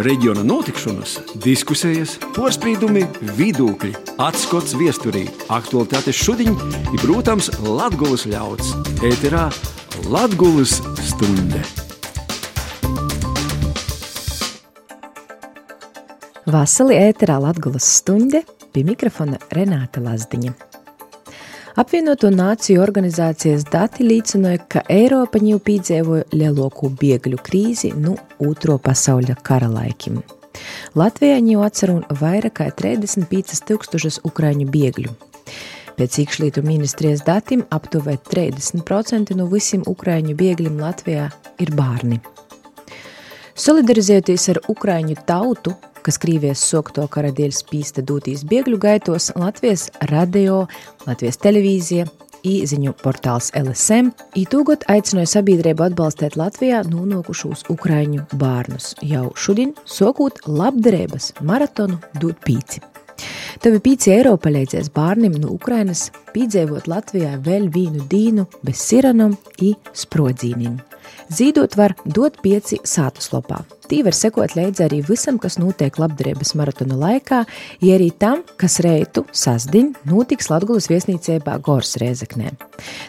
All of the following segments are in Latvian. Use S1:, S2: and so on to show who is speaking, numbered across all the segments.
S1: reģiona notikšanas, diskusijas, porcelāna, vidūkļi, atskats viesturī, aktuālitātes šodien ir, protams, Latvijas ļauds. Ēterā Latvijas stunde!
S2: Vasarī ēterā Latvijas stunde pie mikrofona Renāta Lazdiņa. Apvienoto Nāciju organizācijas dati liecināja, ka Eiropa jau piedzīvoja lielāko bēgļu krīzi no nu Otro pasaules kara laikiem. Latvijā jau atcerās vairāk kā 35,000 ukrāņu bēgļu. Pēc iekšlietu ministrijas datiem aptuveni 30% no visiem ukrāņu bēgļiem Latvijā ir bērni. Solidarizējoties ar ukrāņu tautu, kas Krievijas sokto kara dēļ spīsta dūtīs biegļu gaitos, Latvijas radio, Latvijas televīzija, īziņu portāls LSM, ītūgot aicināja sabiedrību atbalstīt Latvijā nonākušos ukraiņu bērnus, jau šodien sokot labdarības maratonu dūt pīci. Tev ir 5 eiro palīdzēs bērniem no Ukrainas piedzīvot Latvijā vēl vienu dīnu bez sirenam un sprodzīnim. Zīdot var dot pieci sātuslopā. Tī var sekot līdzi arī visam, kas notiek labdarības maratona laikā, ja arī tam, kas reitu sasdiņ notiks Latgulas viesnīcībā Gors Rēzeknē.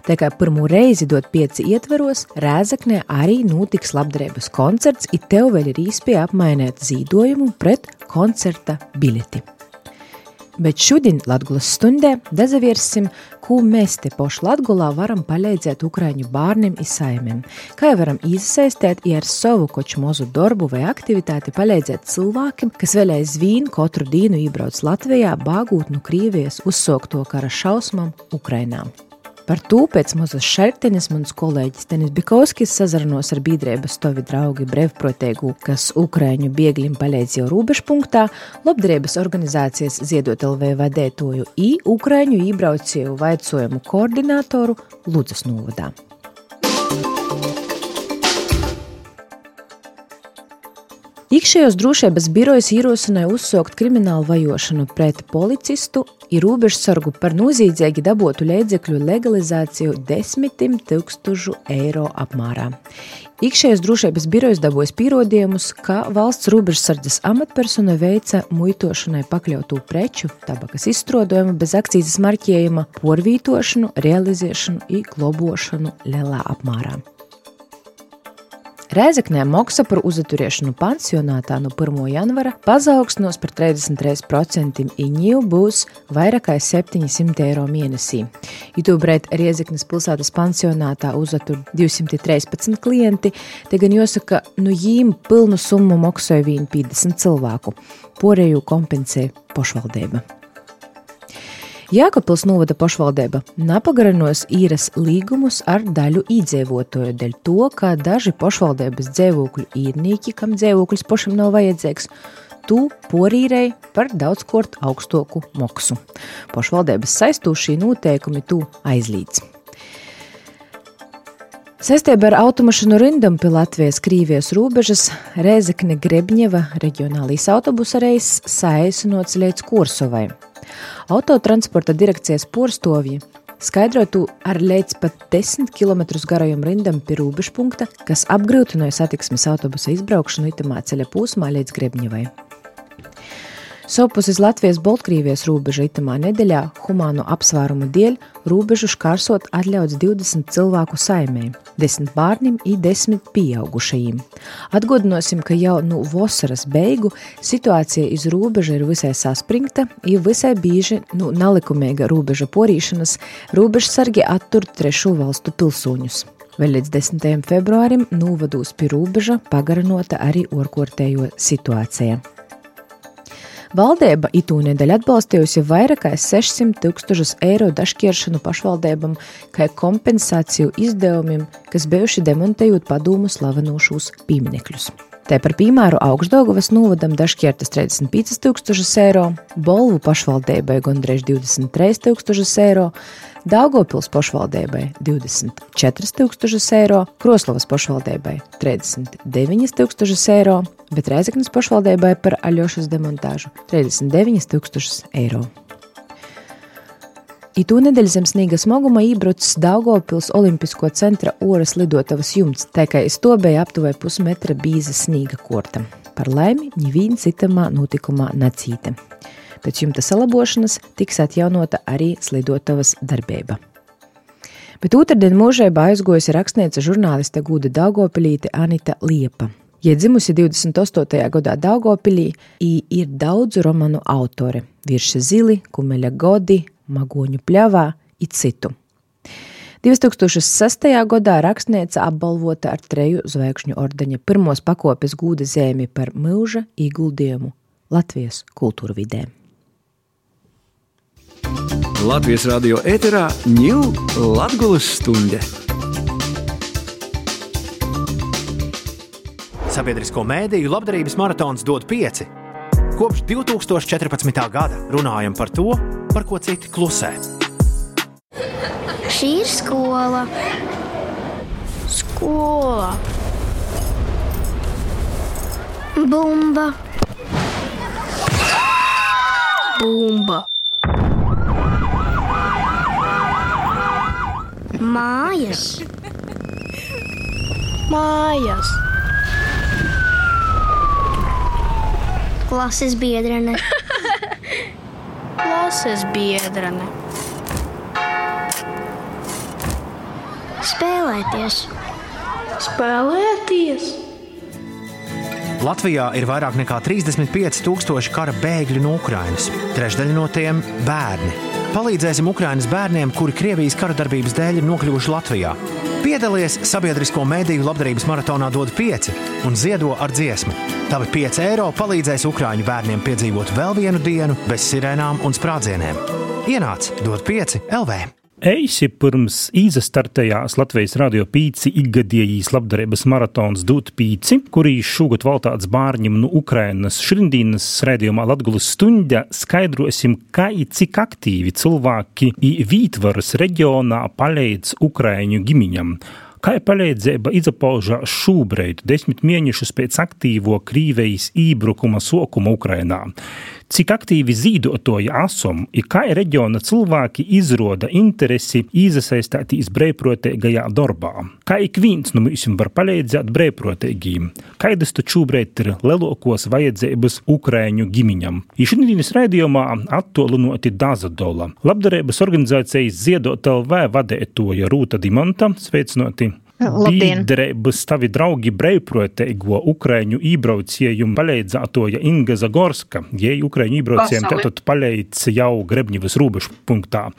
S2: Tā kā pirmo reizi dot pieci ietveros, Rēzeknē arī notiks labdarības koncerts, it tev vēl ir īspēja apmainīt zīdojumu pret koncerta bileti. Bet šodien Latvijas stundē dezaviersim, ko mēs te poši Latvijā varam palīdzēt Ukrāņu bērniem un saimēm. Kā varam iesaistīt, ja ar savu koču mazu darbu vai aktivitāti palīdzēt cilvēkiem, kas vēl aizvien katru dienu iebrauc Latvijā, bāgūt no Krievijas uzsākto kara šausmām Ukrainā. Par to pēc mazas šertenes mans kolēģis Denis Bikovskis sazarnos ar biedrības tovi draugi brevprotēgu, kas Ukraiņu bieglim palīdz jau rūbežpunktā, labdarības organizācijas Ziedot LV vadētoju i Ukraiņu ībraucēju vaicojumu koordinātoru Ludzas novadā. Iekšējos drošības birojas ierosināja uzsākt kriminālu vajošanu pret policistu ir robežsargu par nozīdzīgi dabotu līdzekļu legalizāciju desmitiem tūkstošu eiro apmērā. Iekšējās drošības birojas dabūjas pierādījumus, ka valsts robežsardzes amatpersona veica muitošanai pakļautu preču, tabakas izstrādājumu bez akcijas marķējuma, porvītošanu, realizēšanu un globošanu lielā apmērā. Rēzeknē maksa par uzturēšanu pansionātā no 1. janvara pazaugsnos par 33% iņģiju būs vairāk kā 700 eiro mēnesī. Itūbrēt Riezeknes pilsētas pansionātā uztur 213 klienti, te gan jāsaka, nu jīm pilnu summu maksāja vien 50 cilvēku, porēju kompensē pašvaldība. Jākapils novada pašvaldība napagarinos īres līgumus ar daļu iedzīvotāju, dēļ to, ka daži pašvaldības dzīvokļu īrnieki, kam dzīvoklis pašam nav vajadzīgs, tu porīrei par daudzkort augstoku maksu. Pašvaldības saistošie noteikumi tu aizlīdz. Saistībā ar automašīnu rindam pie Latvijas-Krīvijas robežas Rēzekne Grebņeva reģionālīs autobusa reiss saīsinots līdz Kursovai. Autotransporta direkcijas porstovji skaidrotu ar līdz pat 10 km garajam rindam pie robežpunkta, kas apgrūtināja satiksmes autobusa izbraukšanu itamā ceļa posmā līdz Grebņevai. Sopus uz Latvijas-Baltkrievijas robeža itamā nedēļā humānu apsvērumu dēļ robežu šķērsot atļauts 20 cilvēku saimē, 10 bērniem un 10 pieaugušajiem. Atgādināsim, ka jau no vasaras beigu situācija iz robeža ir visai saspringta, un visai bieži no nelikumīga robeža porīšanas robežsargi attur trešo valstu pilsoņus. Vēl līdz 10. februārim novadūs pie robeža pagarinota arī orkortējo situācija. Valdība itū nedēļu atbalstījusi vairāk kā 600 tūkstošus eiro dažkieršanu pašvaldībām kā kompensāciju izdevumiem, kas bijuši demontējot padomu slavenošos pieminekļus. Te par piemēru augstdagovas novadam dažkārtas 35 tūkstošus eiro, Bolvu pašvaldībai gandrīz 23 tūkstošus eiro, Daugopils pašvaldībai 24 tūkstošus eiro, Kroslovas pašvaldībai 39 tūkstošus eiro, bet Reizeknas pašvaldībai par aļošas demontāžu 39 tūkstošus eiro. Itū nedēļu zem sniega smaguma ībrucis Daugopils Olimpisko centra oras lidotavas jumts, tā kā iz to bija aptuveni pusmetra bīza sniega korta. par laimi ņivīn citamā notikumā nacīte. Pēc jumta salabošanas tiks atjaunota arī slidotavas darbība. Bet otrdien mūžībā aizgojusi rakstniece žurnāliste Gūda Daugopilīte Anita Liepa. Ja dzimusi 28. gadā Daugopilī, ir daudzu romanu autore - Virša Zili, Kumeļa Godi, Magoņu pļavā un citu. 2006. gadā rakstniece apbalvota ar treju zvaigžņu ordeņa pirmos pakopes gūda zēmi par mūža ieguldījumu Latvijas kultūra vidē.
S1: Latvijas radio ēterā ņūl Latgulas stunde.
S3: Sabiedrisko mēdīju labdarības maratons dod pieci. Kopš 2014. gada runājam par to, par ko citi klusē.
S4: Šī ir skola. Skola. Bumba. Bumba. Mājas. Mājas. Klases biedrene. Klases biedrene. Spēlēties. Spēlēties.
S3: Latvijā ir vairāk nekā 35,000 kara bēgļu no Ukrainas. Trešdaļa no tiem - bērni. Palīdzēsim Ukraiņas bērniem, kuri Krievijas kara darbības dēļ ir nokļuvuši Latvijā. Piedalies sabiedrisko mēdīju labdarības maratonā dod 5 un ziedo ar dziesmu. Tavi 5 eiro palīdzēs Ukrāņu bērniem piedzīvot vēl vienu dienu bez sirēnām un sprādzieniem. Ienāc, dod 5 LV!
S5: Eisi pirms izstartējās Latvijas radio pīci ikgadējīs labdarības maratons Dūt pīci, kurī šogad valtāts bārņim no Ukrainas šrindīnas rēdījumā Latgulas stunda skaidrosim, kā i cik aktīvi cilvēki i Vītvaras reģionā palīdz Ukraiņu gimiņam. Kā palīdzība izpaužās šobrīd, desmit mēnešus pēc aktīvo Krīvejas ībrukuma sokuma Ukrainā? Cik aktīvi zīdotoji esam, ir kā reģiona cilvēki izrāda interesi iesaistīties brīvprātīgajā darbā. Kā ik viens no mums var palīdzēt brīvprātīgiem, kādas taču šobrīd ir lielākos vajadzības Ukrāņu ģimiņam. Šodienas raidījumā attālināti Dazadola. Labdarības organizācijas Ziedot LV vadētoja Rūta Dimanta, sveicināti! Biedrības tavi draugi brīvprātīgo Ukraiņu ībraucējumu palīdzētoja Inga Zagorska. Jei Ukraiņu ībraucējiem tātad palīdz jau Grebņevas robežu punktā.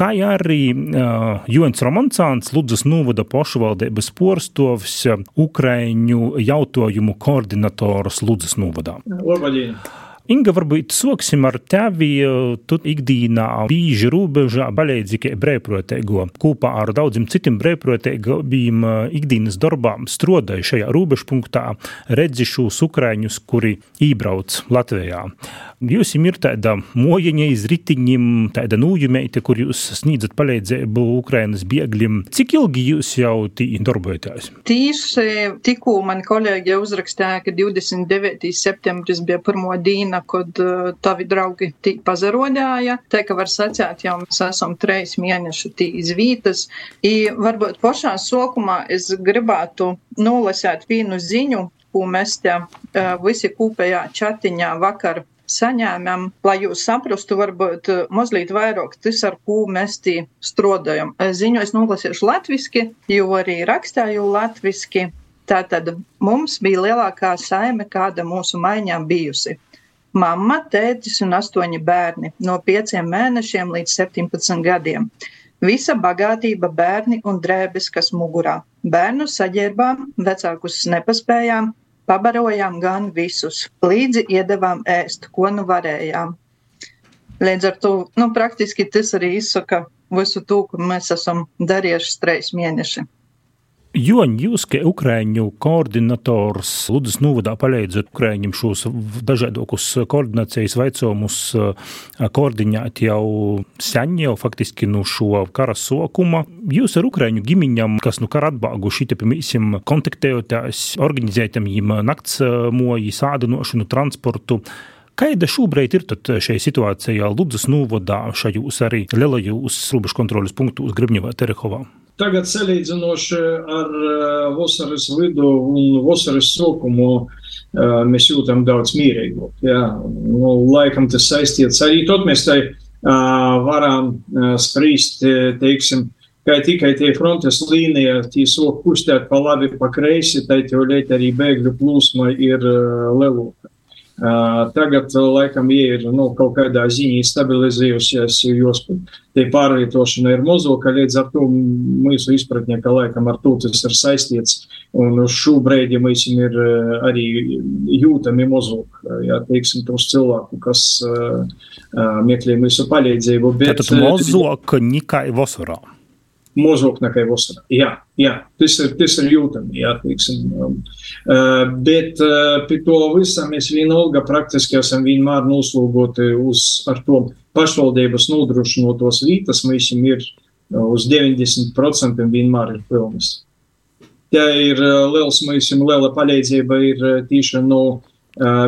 S5: Kā arī uh, Jons Romansāns, Ludzas novada pašvaldības porstovs, Ukraiņu jautājumu koordinators Ludzas novadā. Labdien! Inga, varbūt sāksim ar tevi. Tu ikdienā bīži robežā palīdzi brīvprātīgo. Kopā ar daudziem citiem brīvprātīgiem ikdienas darbām strādāju šajā robežpunktā, redzi šos ukrāņus, kuri iebrauc Latvijā. Jūs ir tāda mojiņa iz ritiņiem, tāda nūjumeite, kur jūs sniedzat palīdzību Ukrainas biegļiem. Cik ilgi jūs jau tī darbojaties?
S6: Tīši tikko man kolēģi uzrakstīja, ka 29. septembris bija pirmo diena, kad uh, tavi draugi tī pazarodāja. Te, ka var sacēt, jau mēs esam treis mēnešu tī izvītas. I varbūt pašā sokumā es gribētu nolasēt vienu ziņu, ko mēs te uh, visi kopējā čatiņā vakar saņēmām, lai jūs saprastu, varbūt eh, mazliet vairāk tas, ar ko mēs tī strodojam. Ziņu es nolasīšu latviski, jo arī rakstāju latviski. Tātad mums bija lielākā saime, kāda mūsu maiņā bijusi. Mamma, tētis un astoņi bērni no pieciem mēnešiem līdz 17 gadiem. Visa bagātība, bērni un drēbes, kas mugurā. Bērnu saģērbām, vecākus nepaspējām, Pabarojām gan visus, līdzi iedavām ēst, ko nu varējām. Līdz ar to nu, praktiski tas arī izsaka visu to, ko mēs esam darījuši trīs mēneši.
S5: Joņ, jūs, kā Ukrāņu koordinators, Ludus Novadā palīdzat Ukrāņiem šos dažādokus koordinācijas veicojumus koordinēt jau sen, jau faktiski no šo kara sokuma. Jūs ar Ukrāņu gimiņam, kas nu kara atbāguši, te, piemēram, kontaktējotās, organizētam viņiem nakts moji, sādinošanu, transportu. Kāda šobrīd ir šajā situācijā Ludus Novadā, šajos arī lielajos robežu kontrolas punktos Gribņevā, Terehovā?
S7: Tagad salīdzinoši ar vasaras vidu un vasaras sākumu mēs jūtam daudz mierīgāk. Nu, laikam tas saistīts arī tot mēs tai varam sprīst, teiksim, kā tikai tie frontes līnija, tie sok kustēt pa labi, pa kreisi, tad jau liet arī bēgļu plūsma ir lielāka. Tagad, laikam, ja ir nu, kaut kādā ziņā stabilizējusies, jo tie pārvietošana ir mazāka, līdz ar to mūsu izpratnē, ka laikam ar to tas ir saistīts. Un uz šo brīdi mēs ir arī jūtami mazāk, ja teiksim, tos cilvēku, kas uh, meklē mūsu palīdzību.
S5: Bet, Tātad mazāk nekā vasarā
S7: mazāk nekā vasarā. Jā, jā, tas ir, tas ir jūtami. Jā, teiksim, um, uh, bet uh, pie to visa mēs vienalga praktiski esam vienmēr noslogoti uz to pašvaldības nodrošinotos vietas, mēs ir uh, uz 90% vienmēr ir pilnas. Tā ir liels, mēs liela palīdzība ir tīša no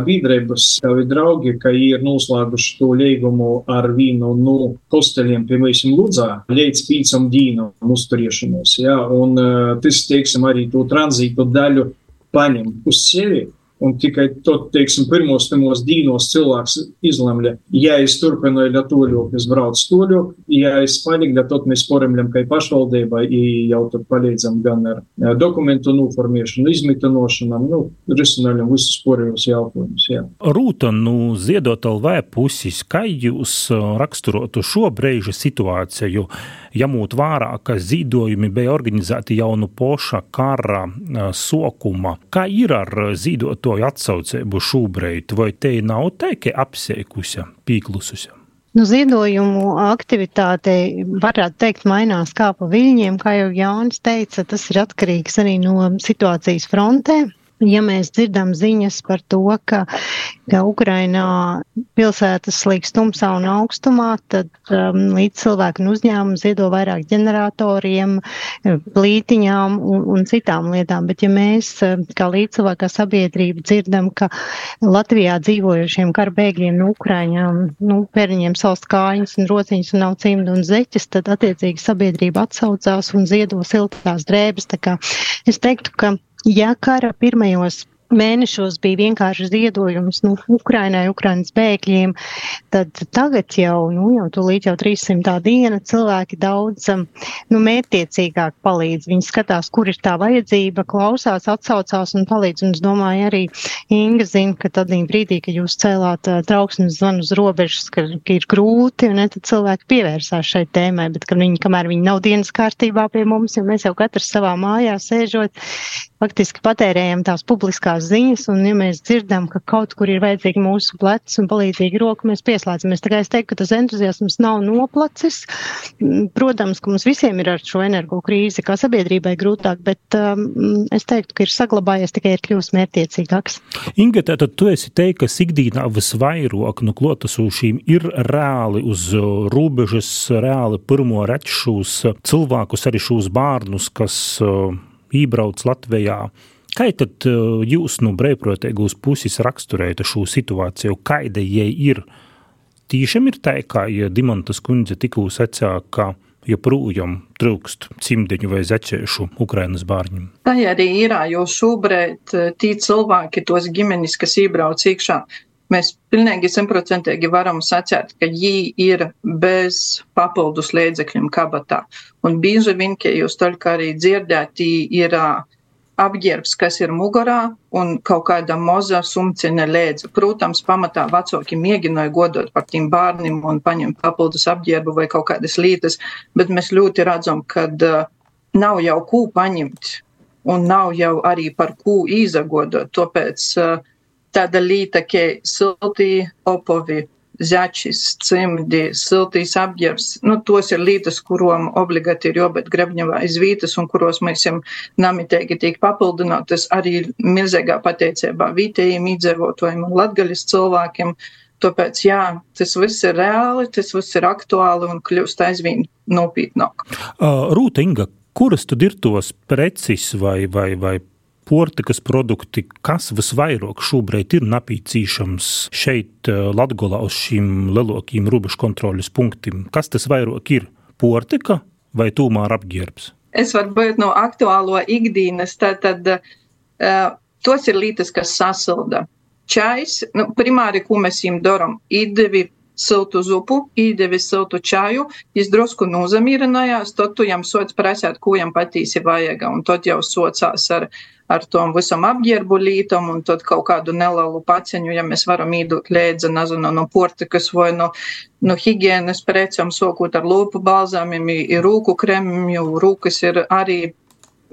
S7: biedrības, tavi draugi, ka ir noslēguši to līgumu ar vienu no hosteļiem, piemēram, Ludzā, līdz pīcam dīnam uzturēšanos. Ja? Un tas, teiksim, arī to tranzītu daļu paņem uz sevi. Un tikai tad, teiksim, pirmos temos dīnos cilvēks izlemj, ja es turpinu toļoku, es braucu toļoku, ja es paļigu, tad mēs poremļam, ka pašvaldībai jau tur palīdzam gan ar dokumentu noformēšanu, izmitinošanām, nu, risinājumiem visus porējos jautājumus. Jā.
S5: Rūta, nu, ziedot LV pusis, kā jūs raksturotu šo brīža situāciju, jamūt vērā, ka zīdojumi bija organizēti jau no poša kara sokuma. Kā ir ar zīdoto lietoju atsaucību šobrīd, vai te nav teikti apseikusi, pīklususi?
S8: Nu, ziedojumu aktivitāte, varētu teikt, mainās kā pa viļņiem, kā jau Jānis teica, tas ir atkarīgs arī no situācijas frontē ja mēs dzirdam ziņas par to, ka, ka Ukrainā pilsētas slīgs tumsā un augstumā, tad um, līdz cilvēku un uzņēmumu ziedo vairāk ģeneratoriem, plītiņām un, un citām lietām. Bet ja mēs um, kā līdzcilvēkā sabiedrība dzirdam, ka Latvijā dzīvojušiem karbēgļiem no Ukraiņām, nu, pēriņiem salst kājiņas un rociņas un nav cimdu un zeķes, tad attiecīgi sabiedrība atsaucās un ziedo siltās drēbes. Tā kā es teiktu, ka Ja kara pirmajos mēnešos bija vienkārši ziedojums nu, Ukrainai, Ukrainas bēgļiem, tad tagad jau, nu, jau tūlīt jau 300. diena cilvēki daudz um, nu, mērķiecīgāk palīdz. Viņi skatās, kur ir tā vajadzība, klausās, atsaucās un palīdz. Un es domāju, arī Inga zina, ka tad brīdī, kad jūs cēlāt uh, trauksmes zvanu uz robežas, ka, ir grūti, un ne, tad cilvēki pievērsās šai tēmai, bet ka viņi, kamēr viņi nav dienas kārtībā pie mums, ja mēs jau katrs savā mājā sēžot, faktiski patērējam tās publiskās labās ziņas, un ja mēs dzirdam, ka kaut kur ir vajadzīga mūsu plecs un palīdzīga roka, mēs pieslēdzamies. Tā kā es teiktu, ka tas entuziasms nav noplacis. Protams, ka mums visiem ir ar šo energo krīzi, kā sabiedrībai grūtāk, bet um, es teiktu, ka ir saglabājies tikai ir kļūst mērķiecīgāks.
S5: Inga, tad tu esi teikt, ka ikdīnā visvairāk no klotasūšīm ir reāli uz robežas, reāli pirmo rečus cilvēkus, arī šos bērnus, kas uh, iebrauc Latvijā Kā tad eh, jūs no brīvprātīgās puses raksturējat šo situāciju? Kāda jai ir? Tīšām ir tā, kā ja Dimantas kundze tikko sacīja, ka joprojām trūkst cimdiņu vai zečēšu Ukrainas bērniem.
S6: Tā arī ir, jo šobrīd eh, tī cilvēki, tos ģimenes, kas iebrauc iekšā, mēs pilnīgi simtprocentīgi varam sacīt, ka viņi ir bez papildus līdzekļiem kabatā. Un bieži vien, ka jūs toļkā arī dzirdēt, ir uh, apģērbs, kas ir mugurā, un kaut kāda moza sumcina lēdza. Protams, pamatā vecāki mēģināja godot par tiem bērniem un paņemt papildus apģērbu vai kaut kādas lietas, bet mēs ļoti redzam, ka nav jau ko paņemt un nav jau arī par ko izagodot. Tāpēc tāda lieta, ka silti opovi zeķis, cimdi, siltīs apģērbs. Nu, tos ir lietas, kurām obligāti ir jābūt grebņavā iz vītas un kuros mēs jau namitēgi tiek papildinātas arī milzīgā pateicībā vietējiem iedzīvotājiem un latgaļas cilvēkiem. Tāpēc, jā, tas viss ir reāli, tas viss ir aktuāli un kļūst aizvien nopietnāk.
S5: Uh, Rūta Inga, kuras tad ir tos preces vai, vai, vai portikas produkti, kas visvairāk šobrīd ir napīcīšams šeit, eh, Latgolā, uz šīm lielākajiem robežu kontroļas punktiem? Kas tas vairāk ir? Portika vai tūmā apģērbs?
S6: es varbūt no aktuālo ikdienas, tad, uh, tos ir lietas, kas sasilda. Čais, nu, primāri, ko mēs viņam darām, idevi siltu zupu, īdevi siltu čaju, viņš drusku nozamīrinājās, tad tu jam sots prasēt, ko jam patīsi vajaga, un tad jau socās ar, ar tom visam apģērbu lītam, un tad kaut kādu nelielu paceņu, ja mēs varam īdot lēdza, nezinu, no portikas vai no, no higienas precēm, sokot ar lūpu balzāmiem, ir rūku kremiem, jo rūkas ir arī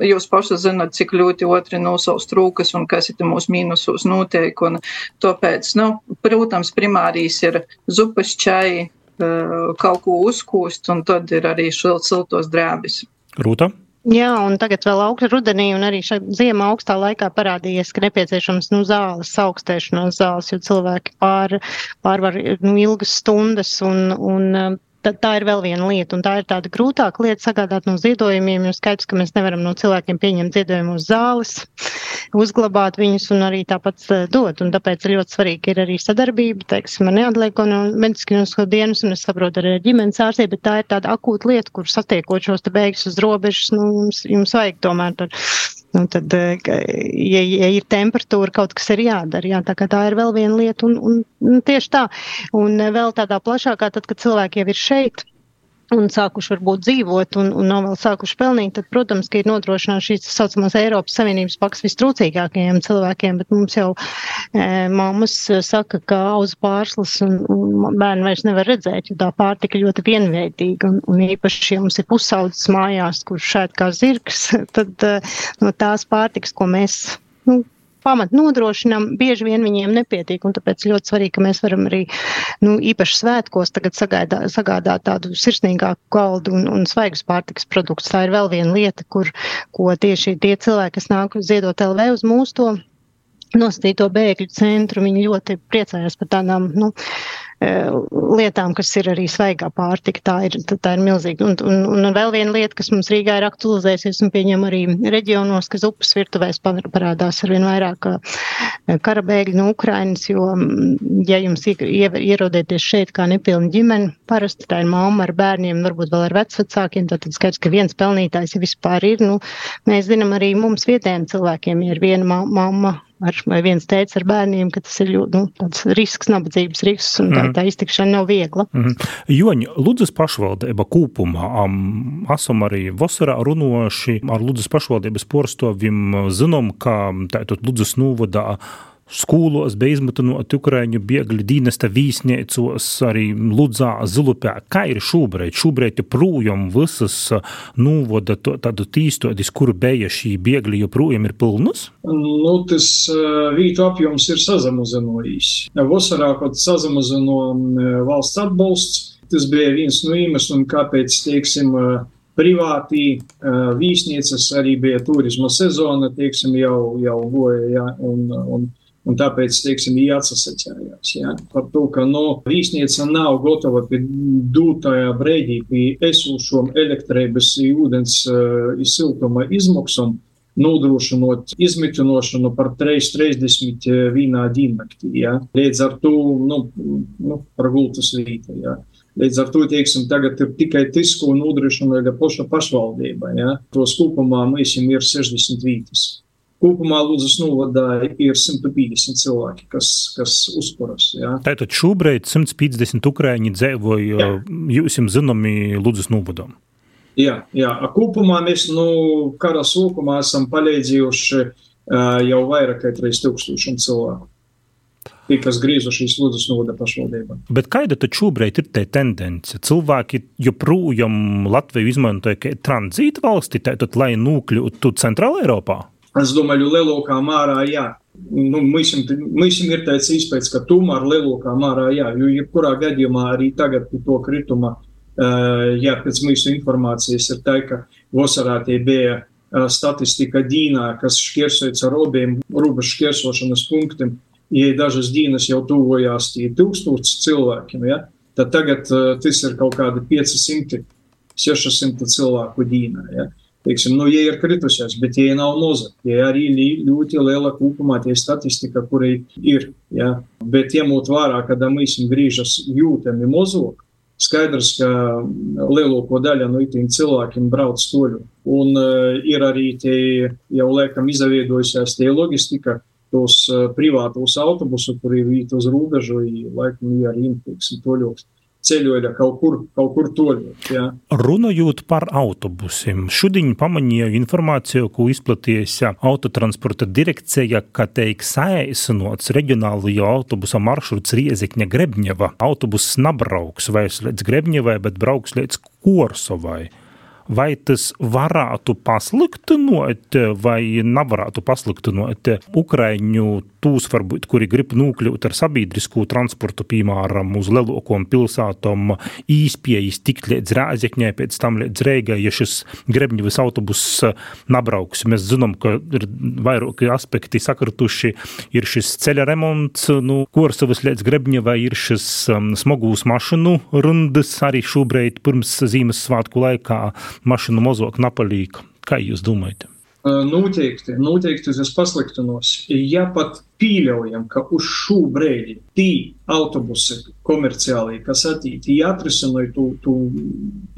S6: jūs paši zinat, cik ļoti otri nosaust rūkas un kas ir mūsu mīnusos notiek. Un tāpēc, nu, protams, primārīs ir zupas čai, eh, kaut ko uzkūst, un tad ir arī siltos drēbis.
S5: Rūta?
S8: Jā, un tagad vēl augstu rudenī un arī šajā ziemā augstā laikā parādījies, ka nepieciešams nu, zāles, augstēšanās zāles, jo cilvēki pār, pārvar nu, ilgas stundas un, un tā ir vēl viena lieta, un tā ir tāda grūtāka lieta sagādāt no ziedojumiem, jo skaidrs, ka mēs nevaram no cilvēkiem pieņemt ziedojumus zāles, uzglabāt viņus un arī tāpat eh, dot, un tāpēc ļoti svarīgi ir arī sadarbība, teiksim, ar neatlieko no medicīnisko dienas, un es saprotu arī ar ģimenes ārstiem, bet tā ir tāda akūta lieta, kur satiekot šos te beigas uz robežas, nu, jums, jums vajag tomēr tur Nu, tad, eh, ja, ja ir temperatūra, kaut kas ir jādara. Jā, tā, tā ir vēl viena lieta, un, un, un tieši tā. Un eh, vēl tādā plašākā, tad, kad cilvēki jau ir šeit, un sākuši varbūt dzīvot un, un nav vēl sākuši pelnīt, tad, protams, ka ir nodrošināts šīs tā saucamās Eiropas Savienības pakas vistrūcīgākajiem cilvēkiem, bet mums jau e, mammas saka, ka auz pārslas un, un bērni vairs nevar redzēt, jo tā pārtika ļoti vienveidīga, un, un īpaši, ja mums ir pusaudzes mājās, kurš šeit kā zirgs, tad e, no tās pārtikas, ko mēs, nu, pamat nodrošinām, bieži vien viņiem nepietiek, tāpēc ļoti svarīgi, ka mēs varam arī, nu, īpaši svētkos sagaidā, sagādāt tādu sirsnīgāku galdu un, un svaigus pārtikas produktus. Tā ir vēl viena lieta, kur, ko tieši tie cilvēki, kas nāk ziedot LV uz mūsu to nosacīto bēgļu centru, viņi ļoti priecājās par tādām, nu, lietām, kas ir arī svaigā pārtika. Tā ir, tā ir milzīga. Un, un, un vēl viena lieta, kas mums Rīgā ir aktualizējusies un pieņem arī reģionos, kas upes virtuvēs parādās ar vien vairāk eh, karabēgļu no Ukrainas, jo, mm, ja jums ierodieties šeit kā nepilna ģimene, parasti tā ir mamma ar bērniem, varbūt vēl ar vecvecākiem, tad skaidrs, ka viens pelnītājs ja vispār ir. Nu, mēs zinām arī mums vietējiem cilvēkiem, ja ir viena mamma ar, vai viens teica ar bērniem, ka tas ir ļoti nu, risks, nabadzības risks, un tā, mm. tā iztikšana nav viegla.
S5: Mm -hmm. Joņa, Ludzas pašvaldība kūpumā, um, esam arī vasarā runoši ar Ludzas pašvaldības porstovim, zinām, ka tātad Ludzas novadā skolos bija izmutinoti Ukraiņu bēgļu dienesta vīsniecos, arī Ludzā, Zilupē. Kā ir šobrīd? Šobrīd joprojām visas nūvoda tādu tīstodis, kur bija šī bēgļi, joprojām ir pilnas?
S7: Nu, tas vītu apjoms ir sazamazinājies. Vasarā, kad samazināja valsts atbalsts, tas bija viens no iemesliem, kāpēc, teiksim, privātī vīsnieces arī bija turisma sezona, teiksim, jau, jau goja, ja, un, un Un tāpēc, teiksim, viņi atsasacējās ja, par to, ka no nu, vīsnieca nav gatava dūtajā brīdī pie esošom elektrības ūdens uh, siltuma izmaksām nodrošinot izmitinošanu par 3,30 vienā diennaktī. Ja. Līdz ar to, nu, nu par gultas vīta. Ja. Līdz ar to, teiksim, tagad ir tikai tas, ko nodrošina paša pašvaldība. Ja. Tos kopumā mēs ir 60 vītas. Kopumā Lūdzes novadā ir 150 cilvēki, kas, kas uzturas. Ja.
S5: Tātad šobrīd 150 ukrāņi dzīvoja jūs zināmi Lūdzes novadā.
S7: Jā, jā. Kopumā mēs nu, kara sākumā esam palīdzējuši uh, jau vairāk kā 3000 cilvēku. Tie, kas griezušies Lūdzes novada pašvaldībā.
S5: Bet kāda tad šobrīd ir tā tendence? Cilvēki joprojām Latviju izmantoja kā tranzīta valsti, tātad, lai nokļūtu Centrālā Eiropā?
S7: Es domāju, lielākā mērā jā. Nu, mums ir tāds izpētes, ka tomēr lielākā mērā jā, jo jebkurā gadījumā arī tagad to krituma, jā, pēc mūsu informācijas ir tā, ka vasarā tie bija statistika dīnā, kas šķērsojas ar obiem robežu šķērsošanas punktiem, ja dažas dienas jau tuvojās tie tūkstoši cilvēkiem, ja, tad tagad tas ir kaut kādi 500, 600 cilvēku dīnā. Ja teiksim, nu, ja ir kritusies, bet tie nav noza. Tie arī ļoti liela kopumā tie statistika, kuri ir. Ja? Bet ņemot vērā, kad mēs griežas jūtami mozog, skaidrs, ka lielāko daļu no itiem cilvēkiem brauc toļu. Un uh, ir arī tie jau liekam izveidojusies tie logistika, tos uh, privātos autobusu, kuri vīt uz robežu, laikam ir arī infekcija toļos ceļoja kaut kur, kaut kur toļot. Jā.
S5: Runājot par autobusiem, šodien pamanīju informāciju, ko izplatīja autotransporta direkcija, ka teik saīsinots reģionālajā autobusa maršruts Riezikņa Grebņeva. Autobuss nebrauks vairs līdz Grebņevai, bet brauks līdz Korsovai vai tas varētu pasliktinot, vai nevarētu pasliktinot Ukraiņu tūs, varbūt, kuri grib nokļūt ar sabiedrisko transportu, piemēram, uz lielākām pilsētām, īspējas tikt līdz Rāzekņai, pēc tam līdz Reigai, ja šis Grebņevas autobuss nabrauks. Mēs zinām, ka ir vairāki aspekti sakrituši, ir šis ceļa remonts, nu, Korsavas līdz Grebņevai ir šis um, smagūs mašinu rundas, arī šobrīd pirms Zīmessvētku laikā mašīnu mozog napalīga. Kā jūs domājat?
S7: Noteikti, noteikti tas pasliktinos. Ja pat pieļaujam, ka uz šo brīdi tie autobusi komerciāli, kas attīstīja, atrisināja to, to,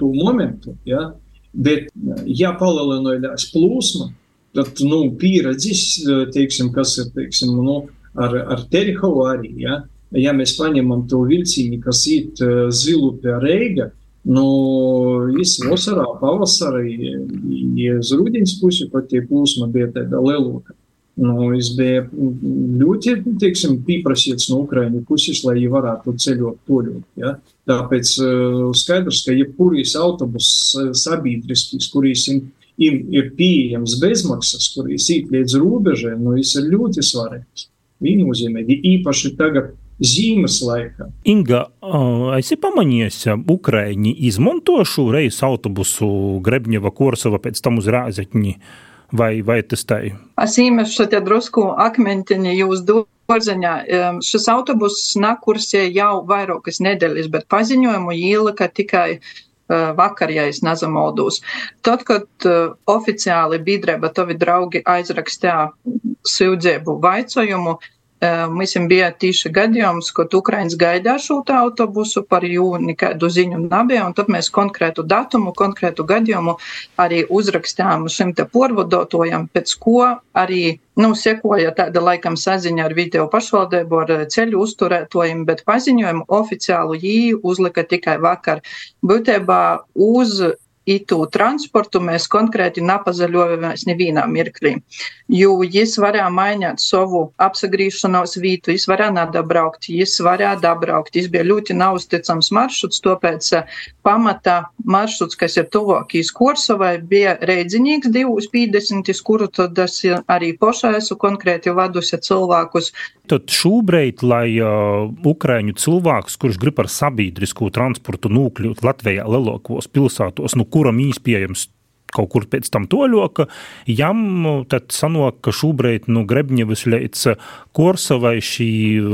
S7: to momentu, ja, bet ja palielinājās plūsma, tad nu, pieredzis, teiksim, kas ir teiksim, nu, ar, ar Terihovu arī. Ja, ja mēs paņemam to vilcieni, kas iet zilu pie Reiga, Nu, viss vasarā, pavasarī, ja uz rudens pusi pat tie plūsma bija tāda lielāka. Nu, es biju ļoti, teiksim, pieprasīts no Ukraiņu puses, lai viņi varētu ceļot toļot. Ja? Tāpēc uh, skaidrs, ka jebkuris autobus sabiedriskis, kurīs im ir pieejams bezmaksas, kurīs īt līdz robežai, nu, ir ļoti svarīgs. Viennozīmīgi, īpaši tagad zīmes laikā.
S5: Inga, esi pamanījis, Ukraiņi izmanto šo reisu autobusu Grebņeva Korsava pēc tam uz Rāzekņi, vai, vai tas tā ir?
S6: Es īmešu te drusku akmentiņi jūs dārziņā. Šis autobuss nakursē jau vairākas nedēļas, bet paziņojumu ielika tikai vakar, ja es nezamaldos. Tad, kad uh, oficiāli biedrība tavi draugi aizrakstīja sūdzību vaicojumu, Mums bija tieši gadījums, kad Ukraiņas gaidīja šo autobusu, par jū nekādu ziņu nebija, un tad mēs konkrētu datumu, konkrētu gadījumu arī uzrakstījām šim te porvadotojam, pēc ko arī, nu, sekoja tāda laikam saziņa ar video pašvaldību, ar ceļu uzturētojiem, bet paziņojumu oficiālu jī uzlika tikai vakar. Būtībā uz itu transportu mēs konkrēti nepazaļojamies nevienā mirklī. Jo jis varēja mainīt savu apsagrīšanos vītu, jis varēja nadabraukt, jis varēja dabraukt. Jis bija ļoti neusticams maršruts, tāpēc eh, pamata maršruts, kas ir tuvākīs Korsovai, bija reidzinīgs 250, kuru tad es arī pošā esmu konkrēti vadusi cilvēkus.
S5: Tad šobrīd, lai uh, Ukraiņu cilvēks, kurš grib ar sabiedrisko transportu nokļūt Latvijā lielākos pilsētos, nu kuram īspējams kaut kur pēc tam toļoka, jam tad sanāk, ka šobrīd no nu, Grebņevas līdz Korsavai šī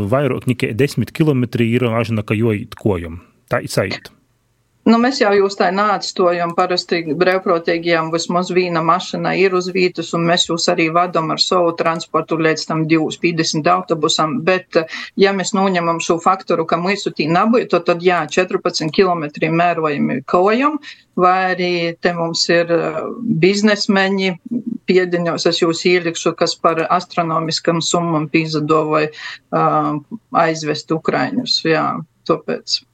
S5: vairāk nekā 10 km ir ažnaka jojīt kojam. Tā ir saita.
S6: Nu, mēs jau jūs tā neatstojam, parasti brīvprātīgiem vismaz viena mašīna ir uz vietas, un mēs jūs arī vadam ar savu transportu līdz tam 250 autobusam, bet ja mēs noņemam šo faktoru, ka mūsu tī nebūtu, tad jā, 14 km mērojami kojam, vai arī te mums ir uh, biznesmeņi, piediņos es jūs ielikšu, kas par astronomiskam summam pīzadovai uh, aizvest Ukraiņus, jā, tāpēc.